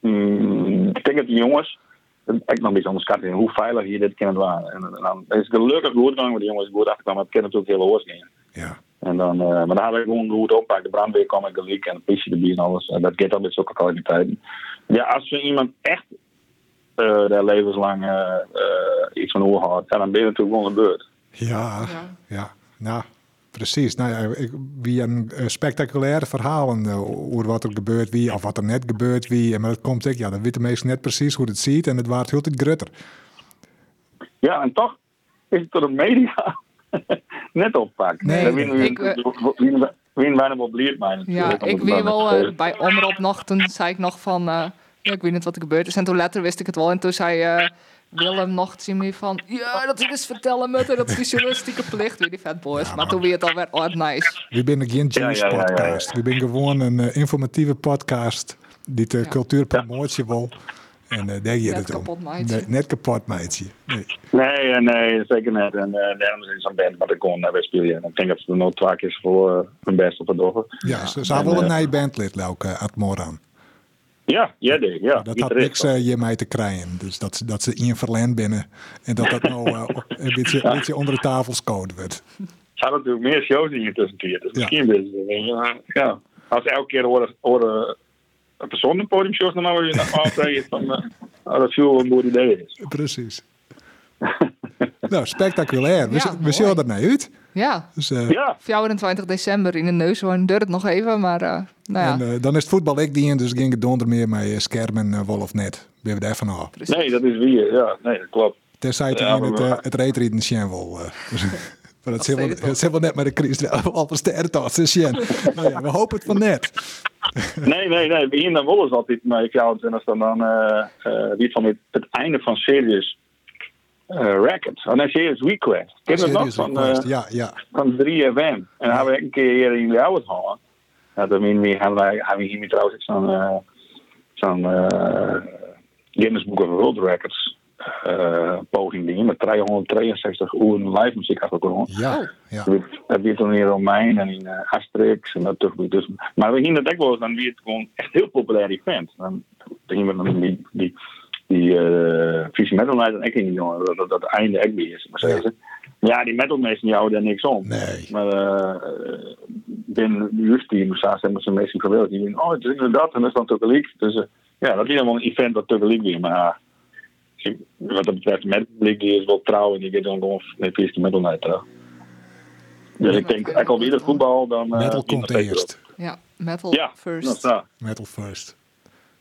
Mm, ik denk dat die jongens. Ik nog een beetje onderschatten hoe veilig hier dit kan waren. En, en dan is het gelukkig goed gegaan, want die jongens goed achterkwamen. Maar het kan natuurlijk heel gaan. Ja. En dan, uh, maar dan hadden we gewoon goed oppakken. De brandweer kwam en gelijk en de politie erbij en alles. En dat gaat dan met zulke kwaliteiten. Ja, als we iemand echt uh, daar levenslang uh, iets van oor houdt, ja, dan ben je natuurlijk gewoon gebeurd. Ja, Ja. ja, nou, precies. Nou ja, ik, wie een spectaculaire verhalen uh, over wat er gebeurt wie, of wat er net gebeurt wie. En maar dat komt ik, ja, dan weten mensen net precies hoe het ziet en het waard heel het grutter. Ja, en toch is het door de media net oppakt. Nee, Dan winnen we- ik, eh, winnen we- mij Ja, natuurlijk, ik maar wel, eh, bij Omroep nog, toen zei ik nog van, eh, ja, ik weet niet wat er gebeurd is. En toen later wist ik het wel. En toen zei eh, Willem nog tegen me van, ja, dat is dus vertellen met dat is die journalistieke plicht, weer die fatboys. maar toen weer het alweer, oh, nice. We zijn geen Ja, Jewish ja, ja, ja, ja. podcast. We zijn gewoon een uh, informatieve podcast die de Ja. cultuur promotie wil. En uh, daar je het om. kapot. Nee, net kapot, meidje. Nee. Nee, eh, nee, zeker net. En uh, daarom is het zo'n band wat ik kon naar spelen. En ik denk dat ze er nog twee keer voor uh, hun best op het doggen. Ja, ze En, wel een eh, nieuwe bandlid, Leuke, uh, aan. Ja, ja, ja. Dat had niks uh, je mij te krijgen. Dus dat, ze- dat ze in verlend binnen. En dat dat nou uh, een, beetje, een beetje onder de tafel scoot wordt. Ze hadden natuurlijk meer shows in je tussentijd. Dus Ja. misschien maar, ja. Als elke keer horen, horen een persoon een podiumshows, dan maar weer altijd van uh, dat veel een goed idee is. Precies. nou, spectaculair. We, Ja, z- we mooi. zullen er naar uit. Ja, Dus, uh, Ja, 24 december in de neushoorn duurt het nog even, maar uh, nou ja, En uh, dan is het voetbal ik die in, dus ging het donder meer met uh, schermen, uh, wol of net. Ben we daarvan af. precies. nee, dat is wie. Ja, nee, dat klopt. Tenzij het Ja, in het, uh, het reetrieden wil. Maar dat het zit wel net met de crisis. Al de dus Sjen. nou ja, we hopen het van net. Nee, nee, nee. Begin dan wel eens altijd met jou. En als dan dan uh, uh, wie van het, het einde van Serious uh, Records. Oh nee, Serious Request. Ken je dat nog? Van, uh, ja, ja. van 3FM. En dan hebben we een keer hier in de oude halen. Ja, dan hebben we, hebben wij, hebben we hier trouwens zo'n uh, zo'n uh, Guinness Book of World Records poging die met 363 uur live muziek achtergrond. Ja, ja. Dat werd toen in Romein en in uh, Asterix en dat toch dus. Maar we gingen dat ook wel eens, dan werd het gewoon echt heel populair event. Dan gingen we dan die, die, die uh, visie metal night en ik in die jongen, dat, dat, dat einde echt weer is. Maar ze. Ja, die metalmeesten die houden daar niks om. Nee. Maar uh, binnen juist die moest zijn met zijn meesten geweldig. Die denken, oh, het is inderdaad en dat is dan tegelijk. Dus uh, ja, dat is dan wel een event dat tegelijk weer. Maar uh, wat dat betreft, met het publiek die is wel trouw en die gaat dan gewoon met de metal night terug. Dus Ja, ik denk, ik al weer voetbal, dan... Uh, Metal komt eerst. Ja, metal Ja, first. dat. Metal first.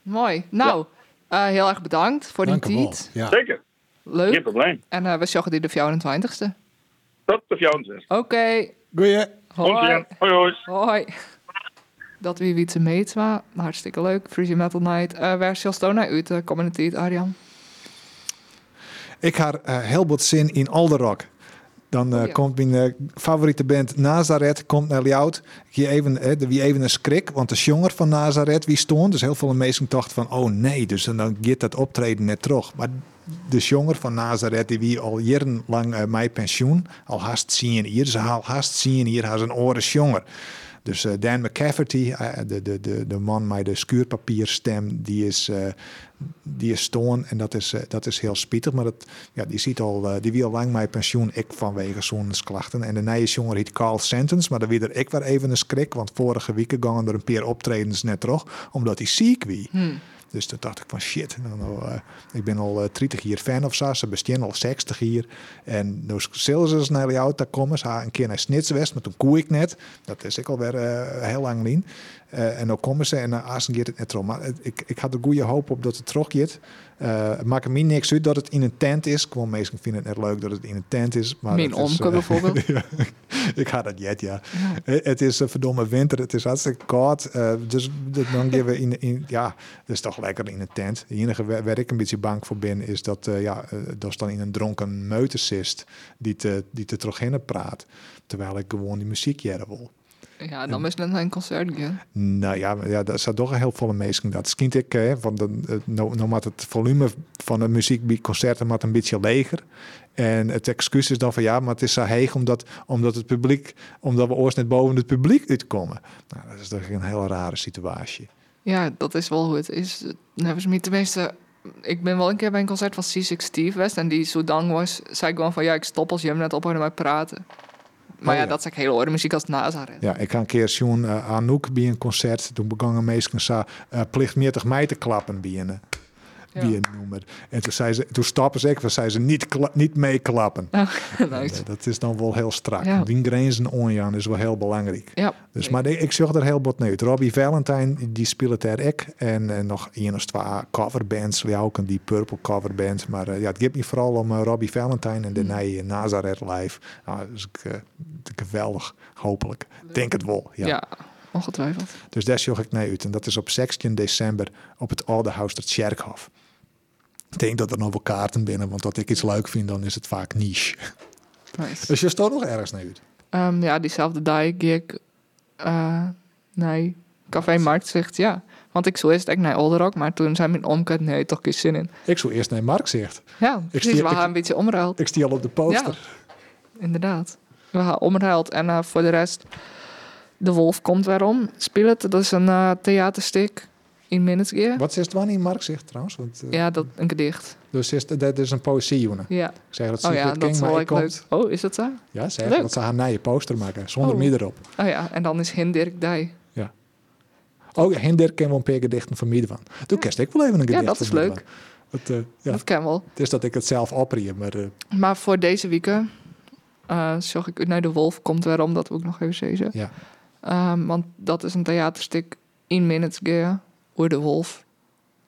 Mooi. Nou, uh, heel erg bedankt voor die Dank u wel. tijd. Ja. Zeker, geen Leuk. probleem. En uh, we zorgen die de 24ste. Tot de fjouwens. Oké. Goeie. Hoi. Hoi, hoi. Hoi. Dat wie wie te meetwa. Hartstikke leuk. Freezy Metal Night. Uh, waar zal Stona uit de komende tijd, Arjan? Ik had uh, heel wat zin in Alderrock. Dan uh, Oh, ja. komt mijn uh, favoriete band Nazareth komt naar even, eh, er wie even een schrik, want de jonger van Nazareth wie stond. Dus heel veel mensen dachten van, oh nee, dus dan gaat dat optreden net terug. Maar de jonger van Nazareth, die wie al jarenlang uh, mij pensioen, al haast zien hier, ze al haast zien hier, haar een oren jonger. Dus Dan McCafferty, de, de, de, de man met de schuurpapierstem, die is, die is stoon. En dat is, uh, dat is heel spietig. Maar dat, ja, die, ziet al, uh, die wie al lang mijn pensioen, ik vanwege zo'n klachten. En de nieuwe jongen heet Carl Sentence. Maar dan weer er ik weer even een schrik. Want vorige week gingen er een paar optredens net terug. Omdat hij ziek wie. Hmm. Dus toen dacht ik van shit, nou, eh, ik ben al eh, 30 jaar fan of zo, ze bestaan al 60 hier. En nu zullen ze naar de auto komen. Ze gaan een keer naar Snitswest, maar toen koe ik net. Dat is ik alweer eh heel lang niet. Eh, en dan komen ze en dan uh, gaat het net. Maar ik, ik had er goede hoop op dat het teruggaat. Eh het maakt me niks uit dat het in een tent is. Gewoon mensen vinden het net leuk dat het in een tent is. Maar Mijn omke eh, bijvoorbeeld. ja, ik ga dat jet, ja. Ja. Het is een verdomme winter, het is hartstikke koud. dus dat- dan gaan we in, in, ja, dat is toch lekker in een tent. Het enige waar, waar ik een beetje bang voor ben, is dat, ja, dat is dan in een dronken meutensist die te, die te terug in praat. Terwijl ik gewoon die muziek jaren wil. Ja, dan is het een concert gaan. Nou ja, maar ja dat zijn toch een heel volle mensen. Dat skint ik, hè, want dan, eh, nou, nou maakt het volume van de muziek bij concerten maar een beetje leger. En het excuus is dan van ja, maar het is zo heeg omdat, omdat het publiek, omdat we ooit net boven het publiek uitkomen. Nou, dat is toch een hele rare situatie. Ja, dat is wel hoe het is. Me tenminste... Ik ben wel een keer bij een concert van C6 Steve West... en die zo dang was, zei ik gewoon van... ja, ik stop als je hem net ophouden met praten. Maar Oh, ja, ja. dat is eigenlijk hele orde muziek als Nazareth. Ja, ik ga een keer zien uh, Anouk bij een concert. Toen begonnen mensen uh, plichtmeertig mij te klappen bij een, Nummer. En toen, zei ze, toen stappen ze, toen zei ze niet, niet meeklappen. Oh, eh, dat is dan wel heel strak. Ja. Die grenzen onjan is wel heel belangrijk. Ja, Dus, maar ik, zag er heel wat uit. Robbie Valentine, die speelt daar ik. En, en nog één of twee coverbands, ja, ook een die Purple coverband. Maar eh, ja, het gaat me vooral om eh, Robbie Valentine en de Mm. nieuwe Nazareth live. Nou, dus ik, eh, geweldig, hopelijk. Denk het wel, ja. ja. ongetwijfeld. Dus daar zag ik naar uit. En dat is op 16 december op het Oude Huis. Ik denk dat er nog wel kaarten binnen, want wat ik iets leuk vind, dan is het vaak niche. Nice. Dus je staat nog ergens naar uit. Ehm, ja, diezelfde dag ging ik... eh, nee, Café Markt zegt ja. Want ik zou eerst echt naar Olderok, maar toen zei mijn omkant... nee, toch geen zin in. Ik zou eerst naar Mark zegt. Ja, precies. stier- we ik- gaan een beetje omruild. Ik stie al op de poster. Inderdaad. We gaan omruild. En eh, voor de rest... De Wolf komt weer om. Speel het. Dat is een theaterstuk in Minnesgear. Wat is het wanneer Mark zegt trouwens? Want, eh, Ja, dat een gedicht. Dus is, dat is een poëzie. Ja. Ik zeg dat Oh ja, dat wel leuk. komt. Oh, is dat zo? Ja, zeg Leuk. dat ze haar nieuwe poster maken, zonder Oh. mij erop. Oh ja, en dan is Hin Dirk Dij. Oh ja, Hinder ken wel een paar gedichten van mij van. Toen kerst ik wel even een Ja, gedicht dat is leuk. Het, eh, ja, Dat kan wel. het is dat ik het zelf oprie, maar eh, Maar voor deze weken eh zag ik uit naar de Wolf komt weer om, dat wil ik nog even zeggen. ja. Ehm, want dat is een theaterstuk in Minnesgear, de Wolf.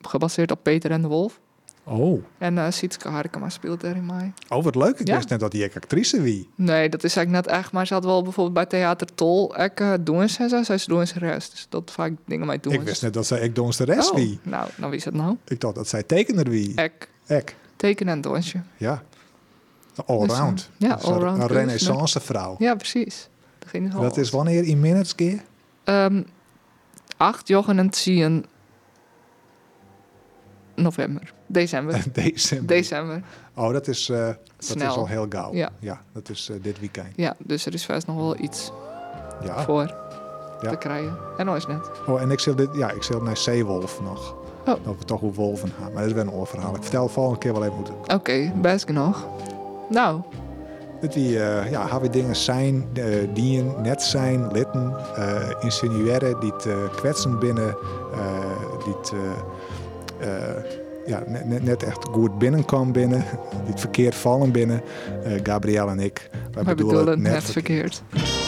Gebaseerd op Peter en de Wolf. Oh. En eh Sietske Harkema speelt erin mee. oh, wat leuk. Ik Ja. wist net dat die ik actrice wie. Nee, dat is eigenlijk net echt. Maar ze had wel bijvoorbeeld bij Theater Tol ook uh, doen ze. Zij ze doen ze rest. Dus dat vaak dingen mee doen. Ik wist net dat zij ik dons de rest oh, wie. Nou, nou wie is het nou? Ik dacht dat zij tekener wie. Ek. Ik. Tekenen en donsje. Ja. Allround. Dus, eh, ja, is een- allround Een renaissance vrouw. Ja, precies. Dat. Dat is wanneer in minutes keer? Ehm 8 jochen en 10 november. December. December. December. Oh, dat is, eh, dat is al heel gauw. Ja. dat is eh, dit weekend. Ja, dus er is vast nog wel iets Ja. voor. Ja. te krijgen. En nog is net. Oh, en ik zal dit, ja, ik zal naar Zeewolf nog. Oh. Dat we toch hoe wolven gaan. Maar dat is wel een oorverhaal. Ik vertel de volgende keer wel even moeten. Oké, best genoeg. Nou, Dat die, eh, ja, hebben dingen zijn, die een net zijn, litten, insinueren, die het kwetsen binnen, die het ja, net, echt goed binnenkwam binnen, die het verkeerd vallen binnen. Eh Gabriel en ik, wij wij bedoelen bedoelen het net verkeerd. verkeerd.